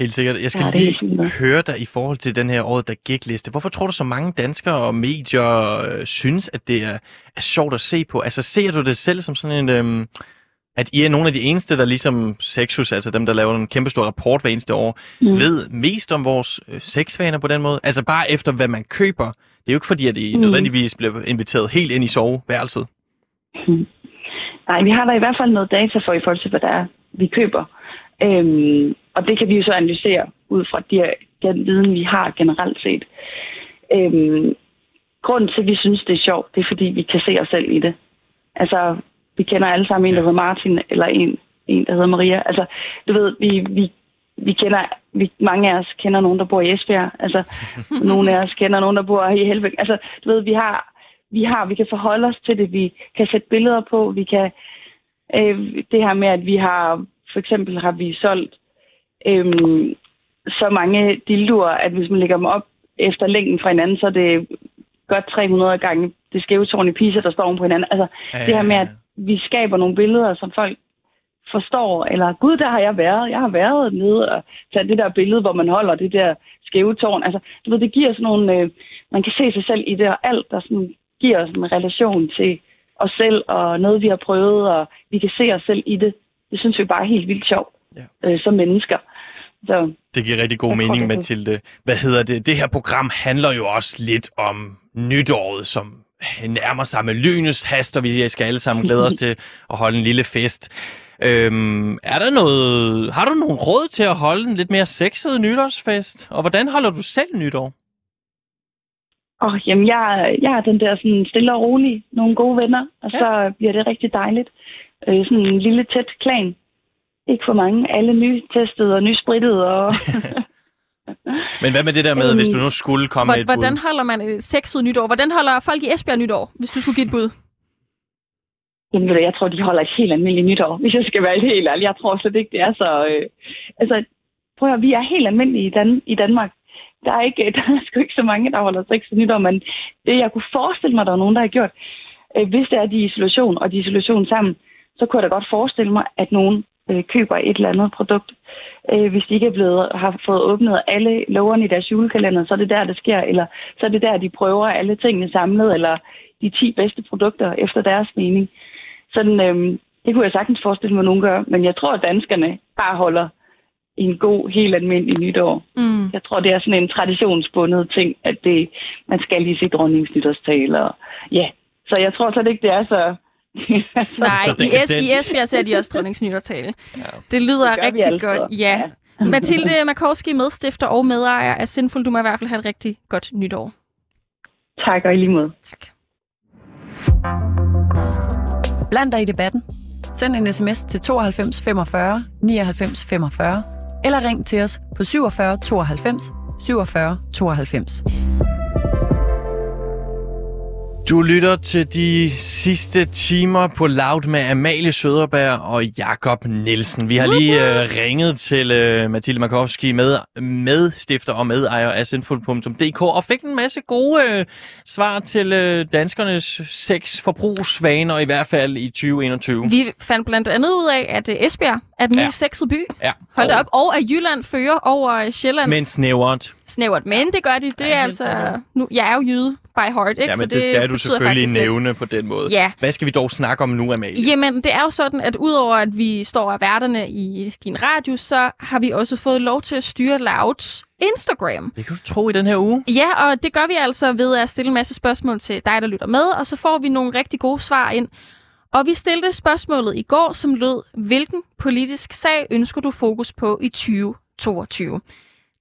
Helt sikkert. Jeg skal Ja, lige høre dig i forhold til den her året, der gik liste. Hvorfor tror du, så mange danskere og medier øh, synes, at det er, er sjovt at se på? Altså, ser du det selv som sådan en... Øhm, at I er nogle af de eneste, der ligesom Sexus, altså dem, der laver en kæmpe stor rapport hver eneste år, Mm. mm. ved mest om vores øh, sexvaner på den måde? Altså bare efter, hvad man køber. Det er jo ikke fordi, at I Mm. mm. nødvendigvis bliver inviteret helt ind i soveværelset. Nej, vi har da i hvert fald noget data for i forhold til, hvad der er, vi køber. Øhm, og det kan vi jo så analysere ud fra de, den viden, vi har generelt set. Øhm, grunden til, at vi synes, det er sjovt, det er, fordi vi kan se os selv i det. Altså, vi kender alle sammen en, der hedder Martin, eller en, en der hedder Maria. Altså, du ved, vi, vi, vi kender, vi, mange af os kender nogen, der bor i Esbjerg. Altså, nogle af os kender nogen, der bor i Helbæk. Altså, du ved, vi har, vi har, vi kan forholde os til det, vi kan sætte billeder på, vi kan, øh, det her med, at vi har, for eksempel har vi solgt øh, så mange dildoer, at hvis man lægger dem op efter længden fra hinanden, så er det godt 300 gange det skæve tårn i Pisa, der står oven på hinanden. Altså, det her med, at vi skaber nogle billeder, som folk forstår, eller gud, der har jeg været. Jeg har været nede og taget det der billede, hvor man holder det der skæve tårn. Altså, du ved, det giver sådan nogle, øh, man kan se sig selv i det, og alt, der sådan, giver os en relation til os selv, og noget, vi har prøvet, og vi kan se os selv i det. Det synes vi bare er helt vildt sjovt, Ja. øh, som mennesker. Så Det giver rigtig god tror, mening, det Mathilde. Hvad hedder det? Det her program handler jo også lidt om nytåret, som nærmer sig med lynets hast, og vi skal alle sammen glæde os til at holde en lille fest. Øhm, er der noget, har du nogle råd til at holde en lidt mere sexet nytårsfest? Og hvordan holder du selv nytår? Åh, jamen, jeg, jeg er den der sådan stille og rolig, nogle gode venner, og Ja. så bliver det rigtig dejligt. Øh, sådan en lille tæt klan. Ikke for mange. Alle nytestede og nysprittede. Og Men hvad med det der med, Øhm, hvis du nu skulle komme med et Hvor- Hvordan bud? holder man øh, sexet nytår? Hvordan holder folk i Esbjerg nytår, hvis du skulle give et bud? Jamen, jeg tror, de holder et helt almindeligt nytår, hvis jeg skal være helt ærlig. Jeg tror slet ikke, det er så... Øh, altså, prøv at høre, vi er helt almindelige i, Dan- i Danmark. Der er, ikke, der er sgu ikke så mange, der holder sex til nytår, men det, jeg kunne forestille mig, der er nogen, der har gjort, øh, hvis det er de er i isolation, og de er i isolation sammen, så kunne jeg da godt forestille mig, at nogen øh, køber et eller andet produkt. Øh, hvis de ikke er blevet, har fået åbnet alle loverne i deres julekalender, så er det der, det sker, eller så er det der, de prøver alle tingene samlet, eller de 10 bedste produkter efter deres mening. Sådan, øhm, det kunne jeg sagtens forestille mig, at nogen gør, men jeg tror, at danskerne bare holder en god, helt almindelig nytår. Mm. Jeg tror, det er sådan en traditionsbundet ting, at det, man skal lige se dronningens nytårstale. Og, ja, så jeg tror slet ikke, det er så... Nej, Så i, es- i Esbjerg ser de også dronningens nytårstale. Ja. Det lyder Det rigtig altså. godt. Ja. Mathilde Markowski, medstifter og medejer af Sinful. Du må i hvert fald have et rigtig godt nytår. tak, og i lige måde. Tak. Bland dig i debatten. Send en sms til 92 45 99 45, eller ring til os på 47 92 47 92. Du lytter til de sidste timer på Loud med Amalie Søderberg og Jakob Nielsen. Vi har lige øh, ringet til øh, Mathilde Markowski, med, medstifter og medejer af Sinful.dk og fik en masse gode øh, svar til øh, danskernes sexforbrugsvaner, i hvert fald i 2021. Vi fandt blandt andet ud af, at øh, Esbjerg er den Ja. mest sexede by. Ja, Hold op. Og at Jylland fører over øh, Sjælland. Men snævert. Snævert. Men det gør de. Det Ja, er altså... Nu, jeg er jo jyde by heart, ikke? Ja, Så men det skal du selvfølgelig lidt. nævne på den måde. Ja. Hvad skal vi dog snakke om nu, Amalie? Jamen, det er jo sådan, at udover at vi står af værterne i din radio, så har vi også fået lov til at styre Louds Instagram. Det kan du tro i den her uge. Ja, og det gør vi altså ved at stille en masse spørgsmål til dig, der lytter med, og så får vi nogle rigtig gode svar ind. Og vi stillede spørgsmålet i går, som lød, hvilken politisk sag ønsker du fokus på i 2022?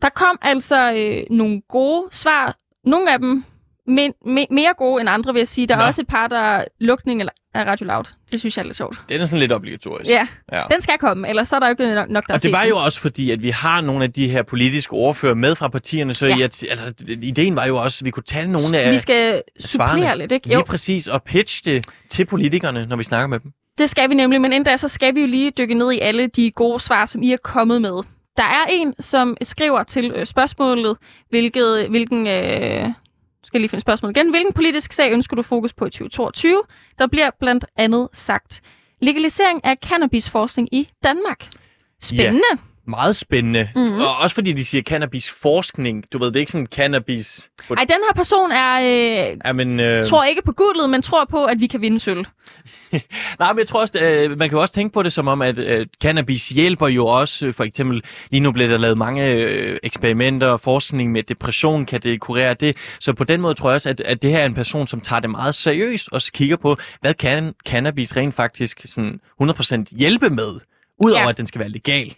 Der kom altså øh, nogle gode svar. Nogle af dem men, me, mere gode end andre, vil jeg sige. Der er Nå. også et par, der er lukning af Radio Loud. Det synes jeg er lidt sjovt. Den er sådan lidt obligatorisk. Ja, ja. den skal komme, ellers så er der jo ikke nok, nok der Og det var den. jo også fordi, at vi har nogle af de her politiske ordfører med fra partierne, så Ja. at, altså, ideen var jo også, at vi kunne tage nogle af Vi skal supplere lidt, ikke? lige Jo, præcis og pitche det til politikerne, når vi snakker med dem. det skal vi nemlig, men inden da, så skal vi jo lige dykke ned i alle de gode svar, som I er kommet med. Der er en, som skriver til øh, spørgsmålet, hvilket, hvilken... Øh, skal lige finde spørgsmålet igen. Hvilken politisk sag ønsker du fokus på i 2022? Der bliver blandt andet sagt legalisering af cannabisforskning i Danmark. Spændende. Meget spændende. Mhm. Mm-hmm. Og også fordi de siger cannabisforskning. Du ved, det er ikke sådan cannabis... Ej, den her person er, øh, ja, men, øh, tror ikke på guldet, men tror på, at vi kan vinde sølv. Nej, men jeg tror også, øh, man kan jo også tænke på det som om, at øh, cannabis hjælper jo også. Øh, for eksempel, lige nu bliver der lavet mange øh, eksperimenter og forskning med depression, kan det kurere det. Så på den måde tror jeg også, at, at det her er en person, som tager det meget seriøst og kigger på, hvad kan cannabis rent faktisk sådan 100% hjælpe med, udover Ja. at den skal være legal.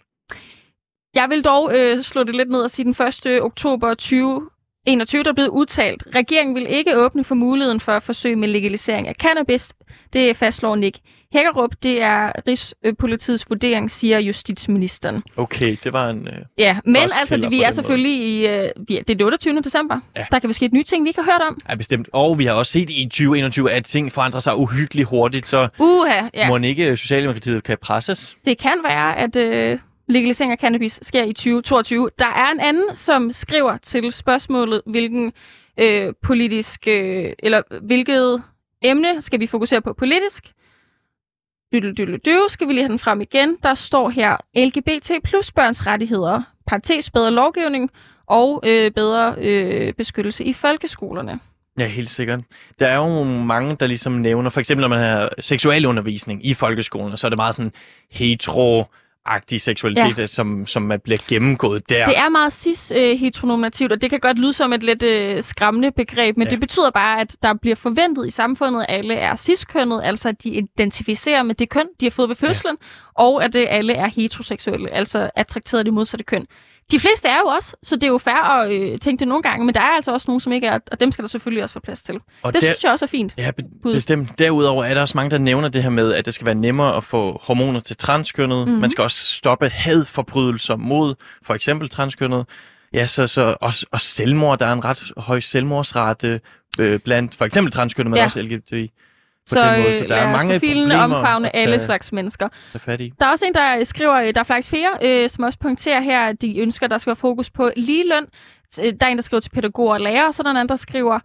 Jeg vil dog øh, slå det lidt ned og sige, den 1. oktober 2021, der er blevet udtalt, regeringen vil ikke åbne for muligheden for at forsøge med legalisering af cannabis. Det fastslår Nick Hækkerup. Det er Rigspolitiets vurdering, siger justitsministeren. Okay, det var en... Øh, Ja, men altså, kilder vi på er selvfølgelig i... Øh, vi er, det er den 28. december. Ja. Der kan ske et nye ting, vi ikke har hørt om. er bestemt. Og vi har også set i 2021, at ting forandrer sig uhyggeligt hurtigt, så Uha, ja. ja. må ikke øh, Socialdemokratiet kan presses. Det kan være, at øh, legalisering af cannabis sker i 2022. Der er en anden, som skriver til spørgsmålet, hvilken øh, politisk, øh, eller hvilket emne skal vi fokusere på politisk? Dyddel, skal vi lige have den frem igen. Der står her LGBT plus børns rettigheder, parentes bedre lovgivning og øh, bedre øh, beskyttelse i folkeskolerne. Ja, helt sikkert. Der er jo mange, der ligesom nævner, for eksempel når man har seksualundervisning i folkeskolen, så er det meget sådan hetero, hetero-agtig seksualitet, ja. som, som man bliver gennemgået der. Det er meget cis-heteronormativt, og det kan godt lyde som et lidt øh, skræmmende begreb, men ja. det betyder bare, at der bliver forventet i samfundet, at alle er cis-kønnet, altså at de identificerer med det køn, de har fået ved fødslen, ja. og at øh, alle er heteroseksuelle, altså attrakteret af det modsatte køn. De fleste er jo også, så det er jo fair at øh, tænke det nogle gange, men der er altså også nogen, som ikke er, og dem skal der selvfølgelig også få plads til. og Det der, synes jeg også er fint. Ja, be- Bud. bestemt. Derudover er der også mange, der nævner det her med, at det skal være nemmere at få hormoner til transkønnet. Mm-hmm. Mhm. Man skal også stoppe hadforbrydelser mod for eksempel transkønnet. Ja, så, så også, også selvmord. Der er en ret høj selvmordsrate øh, blandt for eksempel transkønnet, men Ja. også LGBTI. Så den måde, så øh, der er os mange for filen problemer omfavne tage, alle slags mennesker. tage. Der er også en, der skriver, øh, der er faktisk flere, øh, som også pointerer her, at de ønsker, at der skal være fokus på ligeløn. Øh, Der er en, der skriver til pædagoger og lærere, og så er der en anden, der skriver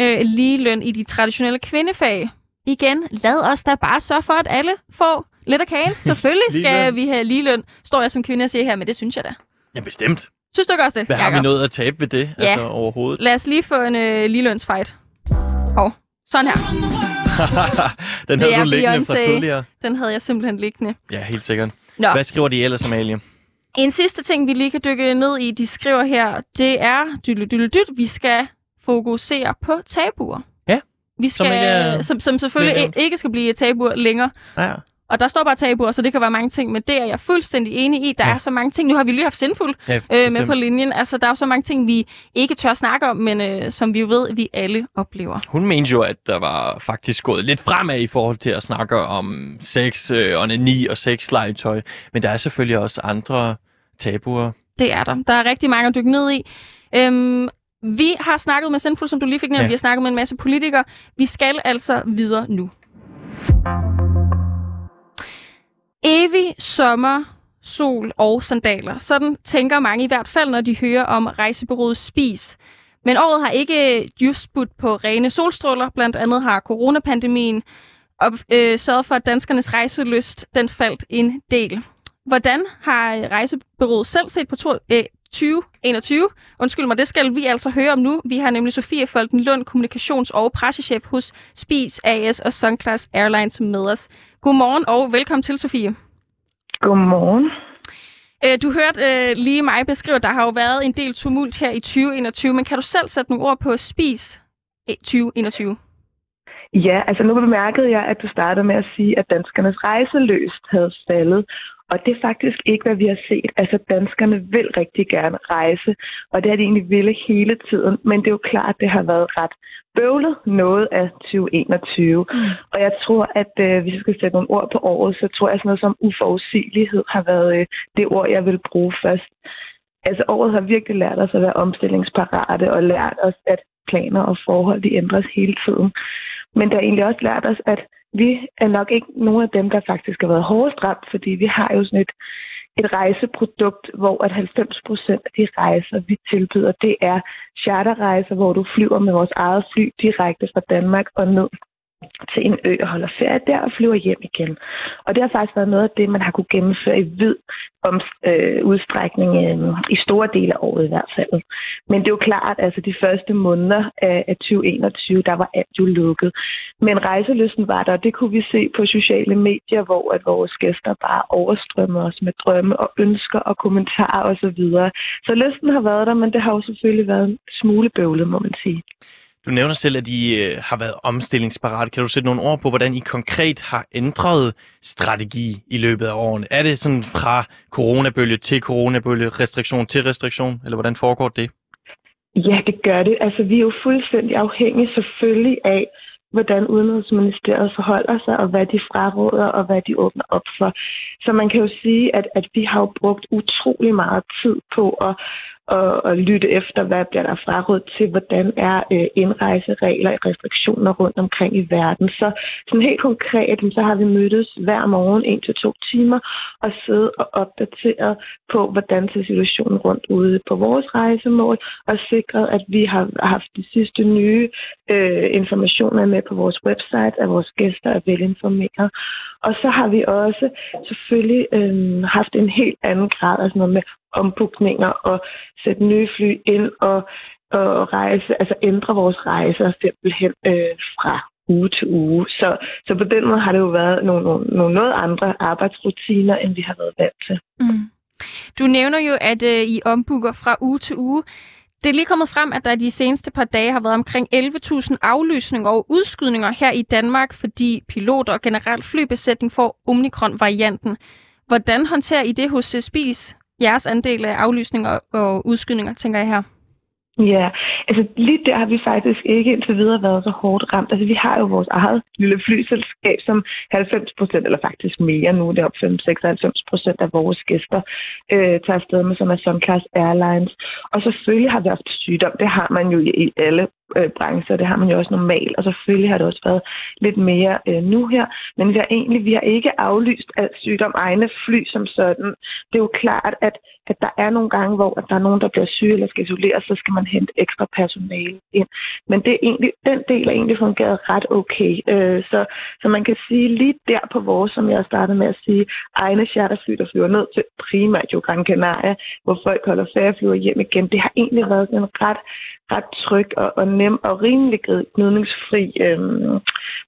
øh, ligeløn i de traditionelle kvindefag. Igen, lad os da bare sørge for, at alle får lidt af kagen. Selvfølgelig skal vi have ligeløn, står jeg som kvinde og siger her, men det synes jeg da. Ja, bestemt. Synes du ikke også det, Hvad har vi noget at tabe ved det? Ja. Altså overhovedet. Lad os lige få en øh, ligelønsfight. Hov, sådan her. Den havde du liggende fra tidligere. Den havde jeg simpelthen liggende. Ja, helt sikkert. Nå. Hvad skriver de ellers, Amalie? En sidste ting, vi lige kan dykke ned i, de skriver her, det er, dylle, dylle, dyt, vi skal fokusere på tabuer. Ja, Vi som skal, ikke er- som, som selvfølgelig ikke, ikke skal blive tabuer længere. Ja. Og der står bare tabuer, så det kan være mange ting, men det er jeg fuldstændig enig i. Der Ja. er så mange ting. Nu har vi lige haft Sindfuld ja øh, med på linjen. Altså, der er jo så mange ting, vi ikke tør snakke om, men øh, som vi ved, vi alle oplever. Hun mente jo, at der var faktisk gået lidt fremad i forhold til at snakke om sex, øh, onani og sexlegetøj. Men der er selvfølgelig også andre tabuer. Det er der. Der er rigtig mange at dykke ned i. Øhm, vi har snakket med Sindful, som du lige fik nævnt. Ja. Vi har snakket med en masse politikere. Vi skal altså videre nu. Evig sommer, sol og sandaler. Sådan tænker mange i hvert fald, når de hører om rejsebureauet Spis. Men året har ikke just budt på rene solstråler. Blandt andet har coronapandemien og, øh, sørget for, at danskernes rejselyst den faldt en del. Hvordan har rejsebureauet selv set på to, øh, 2021? Undskyld mig, det skal vi altså høre om nu. Vi har nemlig Sofie Folken Lund, kommunikations- og pressechef hos Spis AS og Sunclass Airlines med os. Godmorgen og velkommen til, Sofie. Godmorgen. Øh, Du hørte øh, lige mig beskrive, at der har jo været en del tumult her i 2021, men kan du selv sætte nogle ord på Spis øh, 2021? Ja, altså nu bemærkede jeg, at du startede med at sige, at danskernes rejseløst havde faldet. Og det er faktisk ikke, hvad vi har set. Altså, danskerne vil rigtig gerne rejse, og det har de egentlig ville hele tiden. Men det er jo klart, at det har været ret bøvlet noget af 2021. Mm. Og jeg tror, at øh, hvis jeg skal sætte nogle ord på året, så tror jeg sådan noget som uforudsigelighed har været øh, det ord, jeg vil bruge først. Altså, året har virkelig lært os at være omstillingsparate og lært os, at planer og forhold, de ændres hele tiden. Men det har egentlig også lært os, at vi er nok ikke nogen af dem, der faktisk har været hårdest ramt, fordi vi har jo sådan et, et rejseprodukt, hvor at 90 procent af de rejser, vi tilbyder, det er charterrejser, hvor du flyver med vores eget fly direkte fra Danmark og ned til en ø og holder ferie der og flyver hjem igen. Og det har faktisk været noget af det, man har kunne gennemføre i vid om, øh, udstrækning øh, i store dele af året i hvert fald. Men det er jo klart, at altså, de første måneder af, af 2021, der var alt jo lukket. Men rejselysten var der, og det kunne vi se på sociale medier, hvor at vores gæster bare overstrømmer os med drømme og ønsker og kommentarer osv. Så, videre. så lysten har været der, men det har jo selvfølgelig været en smule bøvlet, må man sige. Du nævner selv, at I øh, har været omstillingsparate. Kan du sætte nogle ord på, hvordan I konkret har ændret strategi i løbet af årene? Er det sådan fra coronabølge til coronabølge, restriktion til restriktion, eller hvordan foregår det? Ja, det gør det. Altså, vi er jo fuldstændig afhængige selvfølgelig af, hvordan Udenrigsministeriet forholder sig, og hvad de fraråder, og hvad de åbner op for. Så man kan jo sige, at, at vi har jo brugt utrolig meget tid på at, og, og lytte efter, hvad bliver der frarådet til, hvordan er øh, indrejseregler og restriktioner rundt omkring i verden. Så sådan helt konkret, så har vi mødtes hver morgen en til to timer og siddet og opdateret på, hvordan ser situationen rundt ude på vores rejsemål, og sikret, at vi har haft de sidste nye øh, informationer med på vores website, at vores gæster er velinformeret. Og så har vi også selvfølgelig øh, haft en helt anden grad af sådan noget med ombookninger og sætte nye fly ind og, og rejse, altså ændre vores rejser simpelthen øh, fra uge til uge. Så, så på den måde har det jo været nogle, nogle, nogle noget andre arbejdsrutiner, end vi har været vant til. Mm. Du nævner jo, at øh, I ombooker fra uge til uge. Det er lige kommet frem, at der de seneste par dage har været omkring 11.000 aflysninger og udskydninger her i Danmark, fordi piloter og generelt flybesætning får Omikron-varianten. Hvordan håndterer I det hos Spis? Jeres andel af aflysninger og udskydninger, tænker jeg her. Ja, altså lige der har vi faktisk ikke indtil videre været så hårdt ramt. Altså vi har jo vores eget lille flyselskab, som 90 procent, eller faktisk mere nu, det er op 96 procent af vores gæster, øh, tager afsted med, som er Sunclass Airlines. Og selvfølgelig har vi haft sygdom, det har man jo i alle øh, brancher, det har man jo også normalt, og selvfølgelig har det også været lidt mere øh, nu her, men vi har egentlig vi har ikke aflyst alt sygdom egne fly som sådan. Det er jo klart, at, at der er nogle gange, hvor at der er nogen, der bliver syge eller skal isoleres, så skal man hente ekstra personale ind. Men det er egentlig, den del er egentlig fungeret ret okay. Øh, så, så man kan sige lige der på vores, som jeg startede med at sige, egne charterfly, der flyver ned til primært jo Gran Canaria, hvor folk holder ferie og flyver hjem igen. Det har egentlig været en ret ret tryg og, og nem og rimelig gnidningsfri øhm,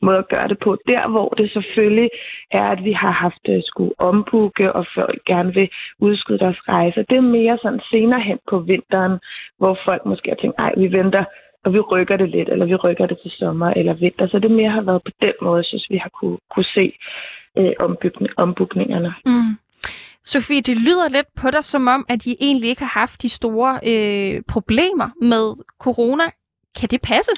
måde at gøre det på. Der, hvor det selvfølgelig er, at vi har haft øh, uh, skulle ombukke, og folk gerne vil udskyde deres rejser, det er mere sådan senere hen på vinteren, hvor folk måske har tænkt, ej, vi venter og vi rykker det lidt, eller vi rykker det til sommer eller vinter. Så det mere har været på den måde, synes vi har kunne, kunne se øh, ombookningerne. Mm. Sofie, det lyder lidt på dig som om, at I egentlig ikke har haft de store øh, problemer med corona. Kan det passe?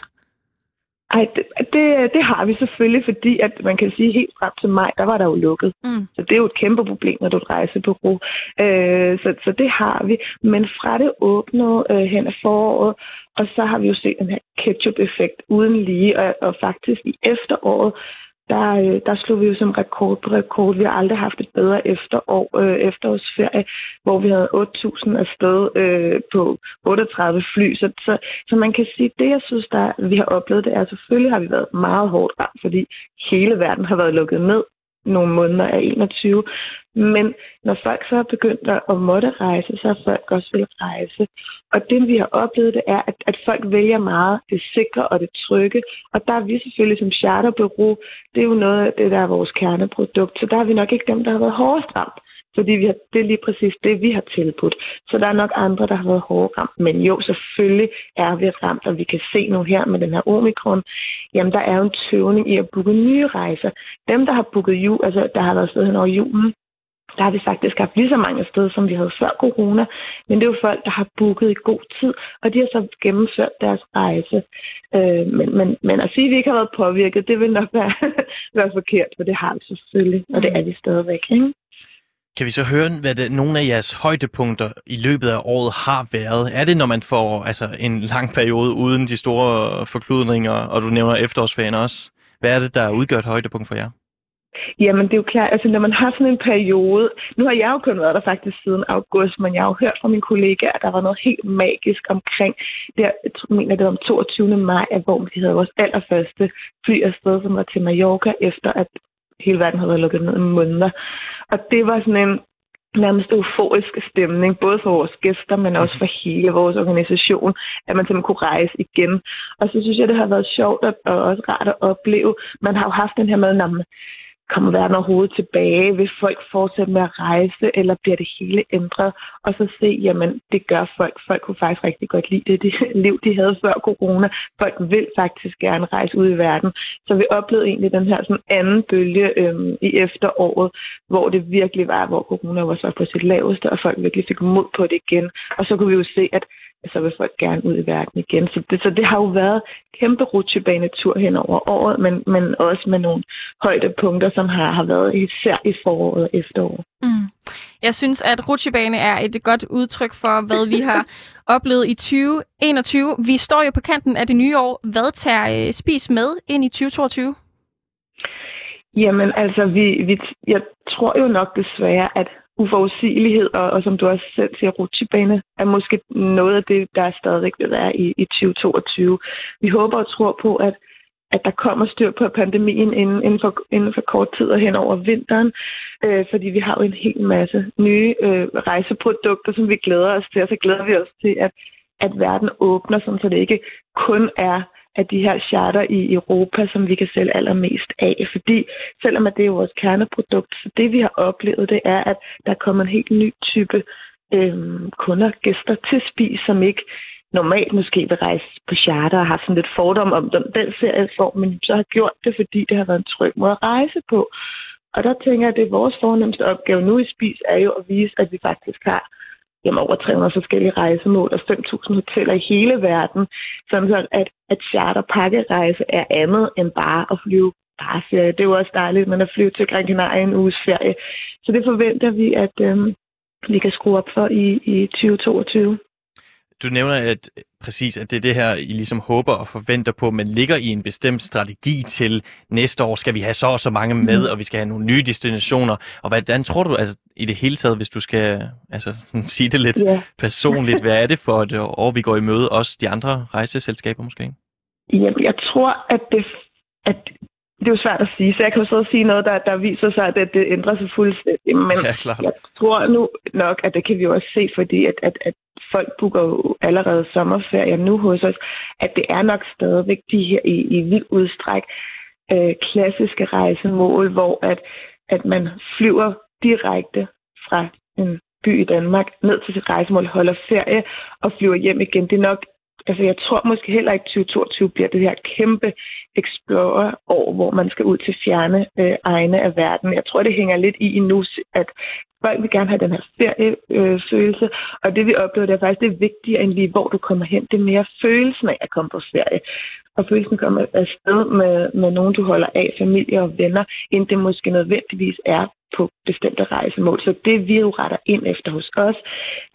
Ej, det, det, det har vi selvfølgelig, fordi at man kan sige, helt frem til maj, der var der jo lukket. Mm. Så det er jo et kæmpe problem, når du er et rejsebureau. Øh, så, så det har vi. Men fra det åbnede øh, hen af foråret, og så har vi jo set den her ketchup-effekt uden lige, og, og faktisk i efteråret, der, øh, der slog vi jo som rekord på rekord. Vi har aldrig haft et bedre efterår, øh, efterårsferie, hvor vi havde 8.000 afsted øh, på 38 fly. Så, så, så man kan sige, det jeg synes, der, vi har oplevet, det er, selvfølgelig har vi været meget hårdt ramt, fordi hele verden har været lukket ned nogle måneder af 21. Men når folk så er begyndt at måtte rejse, så har folk også vil rejse. Og det, vi har oplevet, det er, at, at folk vælger meget det sikre og det trygge. Og der er vi selvfølgelig som charterbureau, det er jo noget af det, der er vores kerneprodukt. Så der er vi nok ikke dem, der har været hårdest ramt. Fordi vi har, det er lige præcis det, vi har tilbudt. Så der er nok andre, der har været hårdt ramt. Men jo, selvfølgelig er vi ramt, og vi kan se nu her med den her omikron, jamen der er jo en tøvning i at booke nye rejser. Dem, der har booket jul, altså der har været sted hen over julen, der har vi faktisk haft lige så mange steder, som vi havde før corona. Men det er jo folk, der har booket i god tid, og de har så gennemført deres rejse. Øh, men, men, men at sige, at vi ikke har været påvirket, det vil nok være, være forkert, for det har vi selvfølgelig, og det er vi stadigvæk. Ikke? Kan vi så høre, hvad det, nogle af jeres højdepunkter i løbet af året har været? Er det, når man får altså, en lang periode uden de store forkludninger, og du nævner efterårsferien også? Hvad er det, der udgør et højdepunkt for jer? Jamen, det er jo klart, altså når man har sådan en periode... Nu har jeg jo kun været der faktisk siden august, men jeg har jo hørt fra mine kollegaer, at der var noget helt magisk omkring... Der, jeg mener, det var om 22. maj, hvor vi havde vores allerførste fly afsted, som var til Mallorca, efter at hele verden havde været lukket ned i måneder. Og det var sådan en nærmest euforisk stemning, både for vores gæster, men også for hele vores organisation, at man simpelthen kunne rejse igen. Og så synes jeg, det har været sjovt og også rart at opleve. Man har jo haft den her med, at kommer verden overhovedet tilbage? Vil folk fortsætte med at rejse, eller bliver det hele ændret? Og så se, jamen, det gør folk. Folk kunne faktisk rigtig godt lide det, det liv, de havde før corona. Folk vil faktisk gerne rejse ud i verden. Så vi oplevede egentlig den her sådan anden bølge øhm, i efteråret, hvor det virkelig var, hvor corona var så på sit laveste, og folk virkelig fik mod på det igen. Og så kunne vi jo se, at så vil folk gerne ud i verden igen. Så det, så det har jo været kæmpe rutsjebanetur hen over året, men, men også med nogle højdepunkter, som har, har været især i foråret og efteråret. Mm. Jeg synes, at rutsjebane er et godt udtryk for, hvad vi har oplevet i 2021. Vi står jo på kanten af det nye år. Hvad tager øh, Spis med ind i 2022? Jamen altså, vi, vi, jeg tror jo nok desværre, at uforudsigelighed, og, og som du også selv siger, rutsjebane, er måske noget af det, der stadigvæk vil være i, i 2022. Vi håber og tror på, at at der kommer styr på pandemien inden, inden, for, inden for kort tid og hen over vinteren, øh, fordi vi har jo en hel masse nye øh, rejseprodukter, som vi glæder os til, og så glæder vi os til, at, at verden åbner, så det ikke kun er af de her charter i Europa, som vi kan sælge allermest af. Fordi selvom at det er vores kerneprodukt, så det vi har oplevet, det er, at der kommer en helt ny type øh, kunder, gæster til spis, som ikke normalt måske vil rejse på charter og har sådan lidt fordom om den, den serieform, men så har gjort det, fordi det har været en tryg måde at rejse på. Og der tænker jeg, at det er vores fornemmeste opgave nu i Spis, er jo at vise, at vi faktisk har jamen, over 300 forskellige rejsemål og 5.000 hoteller i hele verden, sådan at, at charterpakkerejse er andet end bare at flyve bare ferie. Det er jo også dejligt, men at flyve til Gran Canaria en uges ferie. Så det forventer vi, at øhm, vi kan skrue op for i, i 2022. Du nævner at præcis, at det er det her, I ligesom håber og forventer på, men ligger i en bestemt strategi til næste år, skal vi have så og så mange med, og vi skal have nogle nye destinationer. Og hvordan tror du, altså i det hele taget, hvis du skal altså, sådan, sige det lidt yeah. personligt, hvad er det for et år, vi går i møde, også de andre rejseselskaber måske? Jamen, jeg tror, at det, at det er jo svært at sige, så jeg kan jo så sige noget, der, der viser sig, at det ændrer sig fuldstændig. Men ja, jeg tror nu nok, at det kan vi jo også se, fordi at, at, at folk booker jo allerede sommerferie nu hos os, at det er nok stadigvæk de her i, i vild udstræk øh, klassiske rejsemål, hvor at, at man flyver direkte fra en by i Danmark ned til sit rejsemål, holder ferie og flyver hjem igen. Det er nok altså jeg tror måske heller ikke 2022 bliver det her kæmpe Explorer-år, hvor man skal ud til fjerne øh, egne af verden. Jeg tror, det hænger lidt i nu, at folk vil gerne have den her feriefølelse, øh, og det vi oplever, det er faktisk det vigtigere end lige, hvor du kommer hen. Det er mere følelsen af at komme på ferie. og følelsen kommer afsted med, med nogen, du holder af, familie og venner, end det måske nødvendigvis er på bestemte rejsemål. Så det vi jo retter ind efter hos os,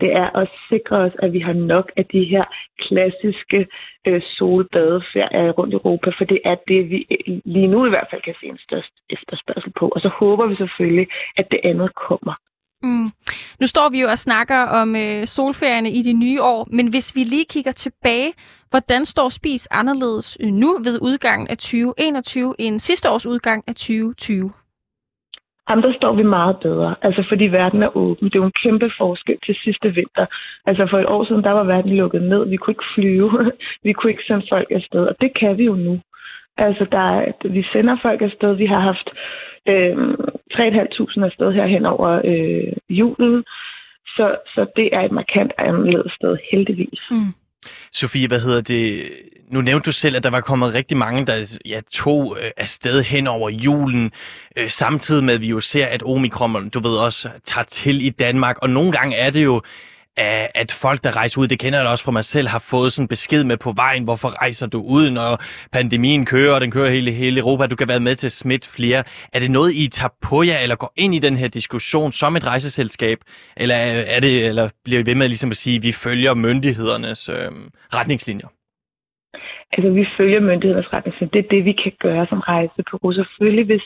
det er at sikre os, at vi har nok af de her klassiske øh, solbadeferier rundt i Europa, for det er det, vi lige nu i hvert fald kan se en størst efterspørgsel på. Og så håber vi selvfølgelig, at det andet kommer. Mm. Nu står vi jo og snakker om øh, solferierne i de nye år, men hvis vi lige kigger tilbage, hvordan står Spis anderledes øh, nu ved udgangen af 2021 end sidste års udgang af 2020? Jamen, der står vi meget bedre, altså fordi verden er åben. Det er jo en kæmpe forskel til sidste vinter. Altså for et år siden, der var verden lukket ned. Vi kunne ikke flyve. vi kunne ikke sende folk afsted, og det kan vi jo nu. Altså, der er, vi sender folk afsted. Vi har haft øh, 3.500 afsted her hen over øh, julen. Så, så det er et markant anderledes sted, heldigvis. Mm. Sofie, hvad hedder det? Nu nævnte du selv, at der var kommet rigtig mange, der ja, tog øh, afsted hen over julen, øh, samtidig med, at vi jo ser, at omikron, du ved også, tager til i Danmark. Og nogle gange er det jo at folk, der rejser ud, det kender jeg også fra mig selv, har fået sådan besked med på vejen, hvorfor rejser du ud, når pandemien kører, og den kører hele, hele Europa, du kan være med til at smitte flere. Er det noget, I tager på jer, eller går ind i den her diskussion som et rejseselskab, eller, er det, eller bliver I ved med ligesom at sige, at vi følger myndighedernes øh, retningslinjer? Altså, vi følger myndighedernes retningslinjer. Det er det, vi kan gøre som rejsebureau. Selvfølgelig, hvis,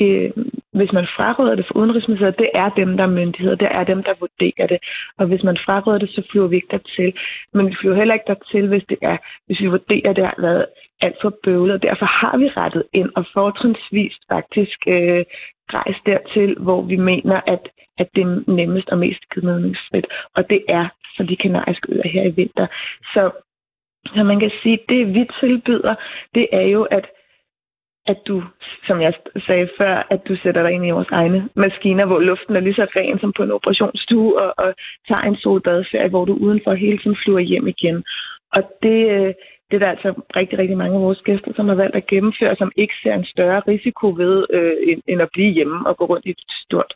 øh, hvis man fraråder det for Udenrigsministeriet, det er dem, der er myndigheder. Det er dem, der vurderer det. Og hvis man fraråder det, så flyver vi ikke dertil. Men vi flyver heller ikke dertil, hvis, det er, hvis vi vurderer, at det har været alt for bøvlet. Og derfor har vi rettet ind og fortrinsvis faktisk øh, rejst dertil, hvor vi mener, at, at det er nemmest og mest gnidningsfrit. Og det er så de kanariske øer her i vinter. Så så man kan sige, at det vi tilbyder, det er jo, at, at du, som jeg sagde før, at du sætter dig ind i vores egne maskiner, hvor luften er lige så ren som på en operationsstue, og, og tager en solbadeferie, hvor du udenfor hele tiden flyver hjem igen. Og det, øh, det er der altså rigtig, rigtig mange af vores gæster, som har valgt at gennemføre, som ikke ser en større risiko ved, øh, end, end at blive hjemme og gå rundt i et stort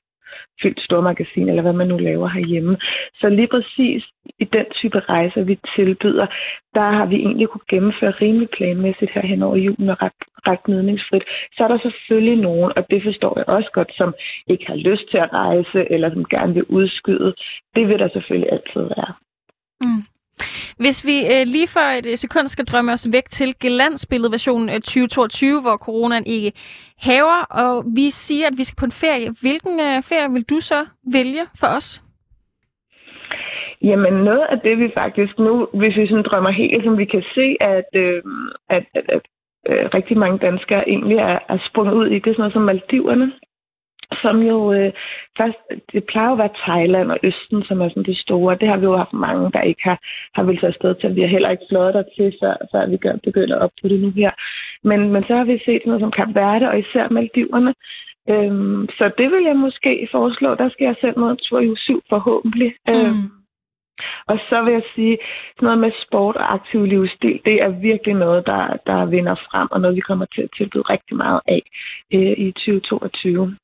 fyldt stormagasin, eller hvad man nu laver herhjemme. Så lige præcis i den type rejser, vi tilbyder, der har vi egentlig kunne gennemføre rimelig planmæssigt her hen over julen og ret, ret gnidningsfrit. Så er der selvfølgelig nogen, og det forstår jeg også godt, som ikke har lyst til at rejse, eller som gerne vil udskyde. Det vil der selvfølgelig altid være. Mm. Hvis vi øh, lige for et øh, sekund skal drømme os væk til gelandsbilledversionen af øh, 2022, hvor coronaen ikke haver, og vi siger, at vi skal på en ferie. Hvilken øh, ferie vil du så vælge for os? Jamen noget af det, vi faktisk nu, hvis vi sådan drømmer helt, som vi kan se, at, øh, at, at, at øh, rigtig mange danskere egentlig er, er sprunget ud i, det er sådan noget som Maldiverne som jo øh, først, det plejer at være Thailand og Østen, som er sådan det store. Det har vi jo haft mange, der ikke har, har vel tage afsted til. Vi har heller ikke flået der til, før, før vi gør, begynder op på det nu her. Men, men så har vi set noget som Kap Verde og især Maldiverne. Øhm, så det vil jeg måske foreslå. Der skal jeg selv noget tur i 7 forhåbentlig. Mm. Øhm, og så vil jeg sige, sådan noget med sport og aktiv livsstil, det er virkelig noget, der, der vinder frem, og noget, vi kommer til at tilbyde rigtig meget af øh, i 2022.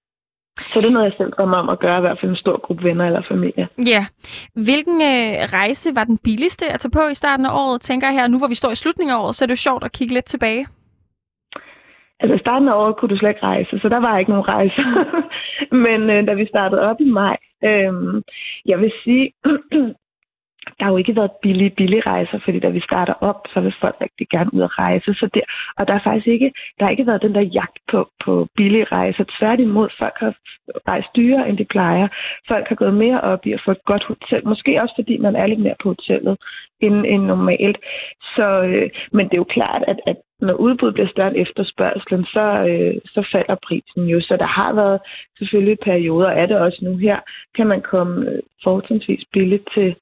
Så det er noget, jeg selv drømmer om at gøre, i hvert fald en stor gruppe venner eller familie. Ja. Hvilken øh, rejse var den billigste at tage på i starten af året, tænker jeg her? Nu hvor vi står i slutningen af året, så er det jo sjovt at kigge lidt tilbage. Altså i starten af året kunne du slet ikke rejse, så der var ikke nogen rejse. Men øh, da vi startede op i maj, øh, jeg vil sige, der har jo ikke været billige, billige rejser, fordi da vi starter op, så vil folk rigtig gerne ud og rejse. Så der, og der er faktisk ikke, der har ikke været den der jagt på, på billige rejser. Tværtimod, folk har rejst dyrere, end de plejer. Folk har gået mere op i at få et godt hotel. Måske også, fordi man er lidt mere på hotellet end, end normalt. Så, øh, men det er jo klart, at, at når udbuddet bliver større end efterspørgselen, så, øh, så falder prisen jo. Så der har været selvfølgelig perioder, er det også nu her, kan man komme øh, fortrinsvis billigt til,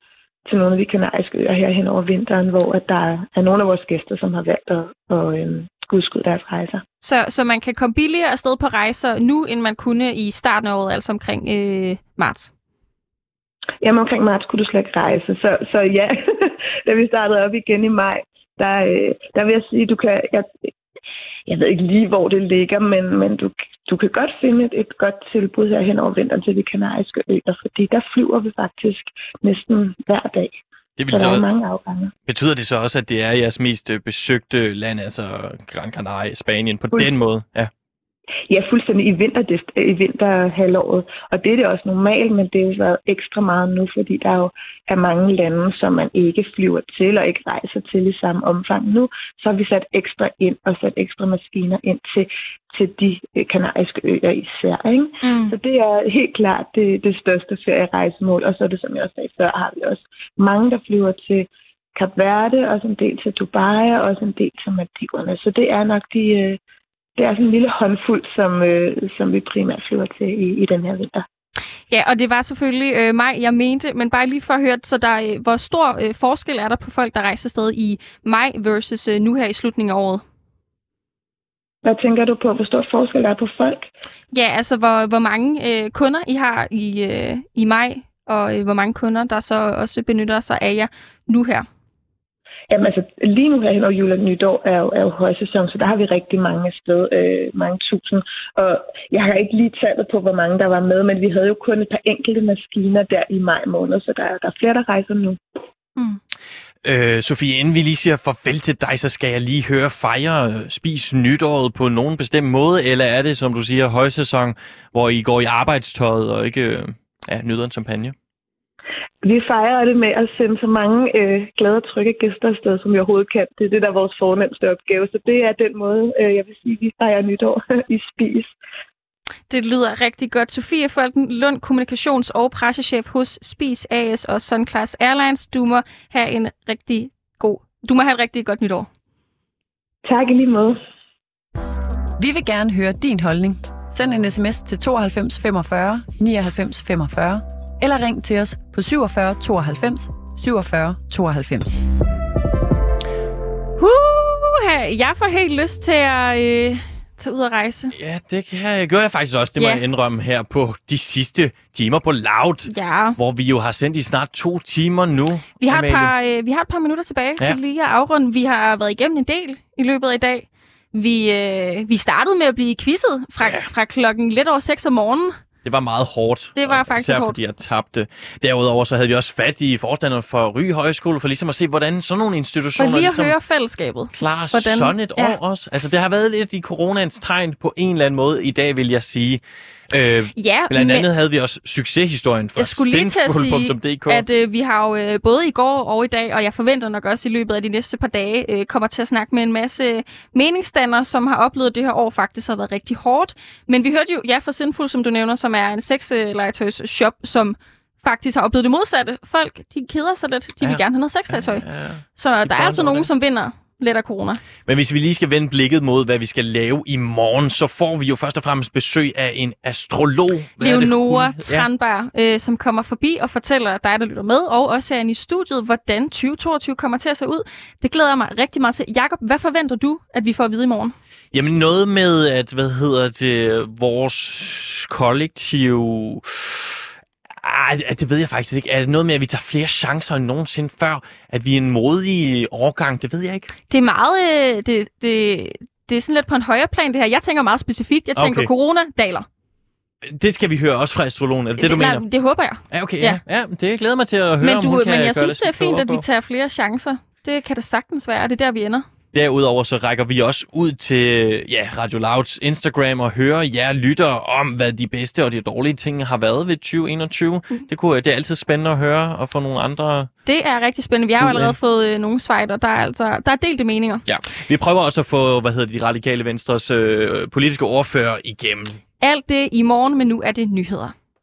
til nogle af de kanariske øer her hen over vinteren, hvor at der er nogle af vores gæster, som har valgt at, at øhm, udskyde deres rejser. Så, så man kan komme billigere afsted på rejser nu, end man kunne i starten af året, altså omkring øh, marts? Jamen omkring marts kunne du slet ikke rejse. Så, så ja, da vi startede op igen i maj, der, øh, der vil jeg sige, du kan, jeg, jeg ved ikke lige, hvor det ligger, men, men du, du kan godt finde et, et godt tilbud her hen over vinteren til de kanariske øer, fordi der flyver vi faktisk næsten hver dag. Det vil Så der er så, mange afgange. betyder det så også, at det er jeres mest øh, besøgte land, altså Gran Canaria, Spanien, på Fuld- den måde? Ja. Ja, fuldstændig i, vinterdist- i vinterhalvåret. Og det er det også normalt, men det har jo været ekstra meget nu, fordi der jo er mange lande, som man ikke flyver til og ikke rejser til i samme omfang. Nu så har vi sat ekstra ind og sat ekstra maskiner ind til, til de øh, kanariske øer især. Ikke? Mm. Så det er helt klart det, det største ferierejsemål. Og så er det, som jeg også sagde før, har vi også mange, der flyver til Kap Verde, også en del til Dubai, og også en del til Maldiverne. Så det er nok de, øh, det er sådan en lille håndfuld, som, øh, som vi primært flyver til i, i den her vinter. Ja, og det var selvfølgelig øh, mig, jeg mente, men bare lige for at høre, så der, øh, hvor stor øh, forskel er der på folk, der rejser sted i maj versus øh, nu her i slutningen af året? Hvad tænker du på, hvor stor forskel der er på folk? Ja, altså hvor, hvor mange øh, kunder I har i, øh, i maj, og øh, hvor mange kunder, der så også benytter sig af jer nu her. Jamen altså, lige nu her hen over jul og nytår er jo, er jo højsæson, så der har vi rigtig mange afsted, øh, mange tusind. Og jeg har ikke lige tallet på, hvor mange der var med, men vi havde jo kun et par enkelte maskiner der i maj måned, så der, er- der er flere, der rejser nu. Mm. Øh, Sofie, inden vi lige siger farvel til dig, så skal jeg lige høre fejre, øh, spis nytåret på nogen bestemt måde, eller er det, som du siger, højsæson, hvor I går i arbejdstøjet og ikke øh, ja, nyder en champagne? Vi fejrer det med at sende så mange øh, glade og trygge gæster afsted, som vi overhovedet kan. Det er det, der er vores fornemmeste opgave. Så det er den måde, øh, jeg vil sige, vi fejrer nytår i spis. Det lyder rigtig godt. Sofie Folken Lund, kommunikations- og pressechef hos Spis AS og Sunclass Airlines. Du må have en rigtig god, du må have et rigtig godt nytår. Tak i lige måde. Vi vil gerne høre din holdning. Send en sms til 92 45 99 45 eller ring til os på 47 92 47 92. Uh, jeg får helt lyst til at øh, tage ud og rejse. Ja, det kan, gør jeg faktisk også, det må Ja. jeg indrømme her på de sidste timer på Loud, Ja. hvor vi jo har sendt i snart to timer nu. Vi har, et par, øh, vi har et par minutter tilbage Ja. til lige at afrunde. Vi har været igennem en del i løbet af i dag. Vi, øh, vi startede med at blive quizzet fra, ja. fra klokken lidt over 6 om morgenen. Det var meget hårdt. Det var og faktisk Især hårdt. fordi jeg tabte. Derudover så havde vi også fat i forstanderen for Ry Højskole, for ligesom at se, hvordan sådan nogle For institutioner lige at ligesom høre fællesskabet. klarer hvordan- sådan et ja. år også. Altså, det har været lidt i coronaens tegn på en eller anden måde i dag, vil jeg sige. Øh, Ja, blandt andet havde vi også succeshistorien fra til at øh, vi har jo øh, både i går og i dag, og jeg forventer nok også i løbet af de næste par dage, øh, kommer til at snakke med en masse meningsstandere, som har oplevet, at det her år faktisk har været rigtig hårdt. Men vi hørte jo, ja, for Sinful, som du nævner, som er en sexlegetøjs shop, som faktisk har oplevet det modsatte. Folk, de keder sig lidt. De ja. Ja. vil gerne have noget sexlegetøj. Ja, ja. Så der er altså nogen, det. som vinder lidt af corona. Men hvis vi lige skal vende blikket mod, hvad vi skal lave i morgen, så får vi jo først og fremmest besøg af en astrolog. Hvad er det, Leonora hun- Ja. Tranberg, øh, som kommer forbi og fortæller dig, der lytter med, og også herinde i studiet, hvordan 2022 kommer til at se ud. Det glæder jeg mig rigtig meget til. Jakob, hvad forventer du, at vi får at vide i morgen? Jamen noget med, at, hvad hedder det, vores kollektiv... Ej, det ved jeg faktisk ikke. Er det noget med, at vi tager flere chancer end nogensinde før? At vi er en modig årgang? Det ved jeg ikke. Det er meget... Øh, det, det, det er sådan lidt på en højere plan, det her. Jeg tænker meget specifikt. Jeg tænker Okay. corona daler. Det skal vi høre også fra astrologen. Er det det, du mener? det håber jeg. Ja, okay. Ja. Ja. ja, det glæder mig til at høre, Men, om du, hun kan men jeg gøre synes, det er fint, at vi tager flere chancer. Det kan det sagtens være, og det er der, vi ender. Derudover så rækker vi også ud til ja, Radio Louds Instagram og hører jer lytter om, hvad de bedste og de dårlige ting har været ved 2021. Mm. Det, kunne, det er altid spændende at høre og få nogle andre... Det er rigtig spændende. Vi har jo allerede fået øh, nogle svejt, og der er, altså, der er delte meninger. Ja. Vi prøver også at få, hvad hedder de radikale venstres øh, politiske ordfører igennem. Alt det i morgen, men nu er det nyheder.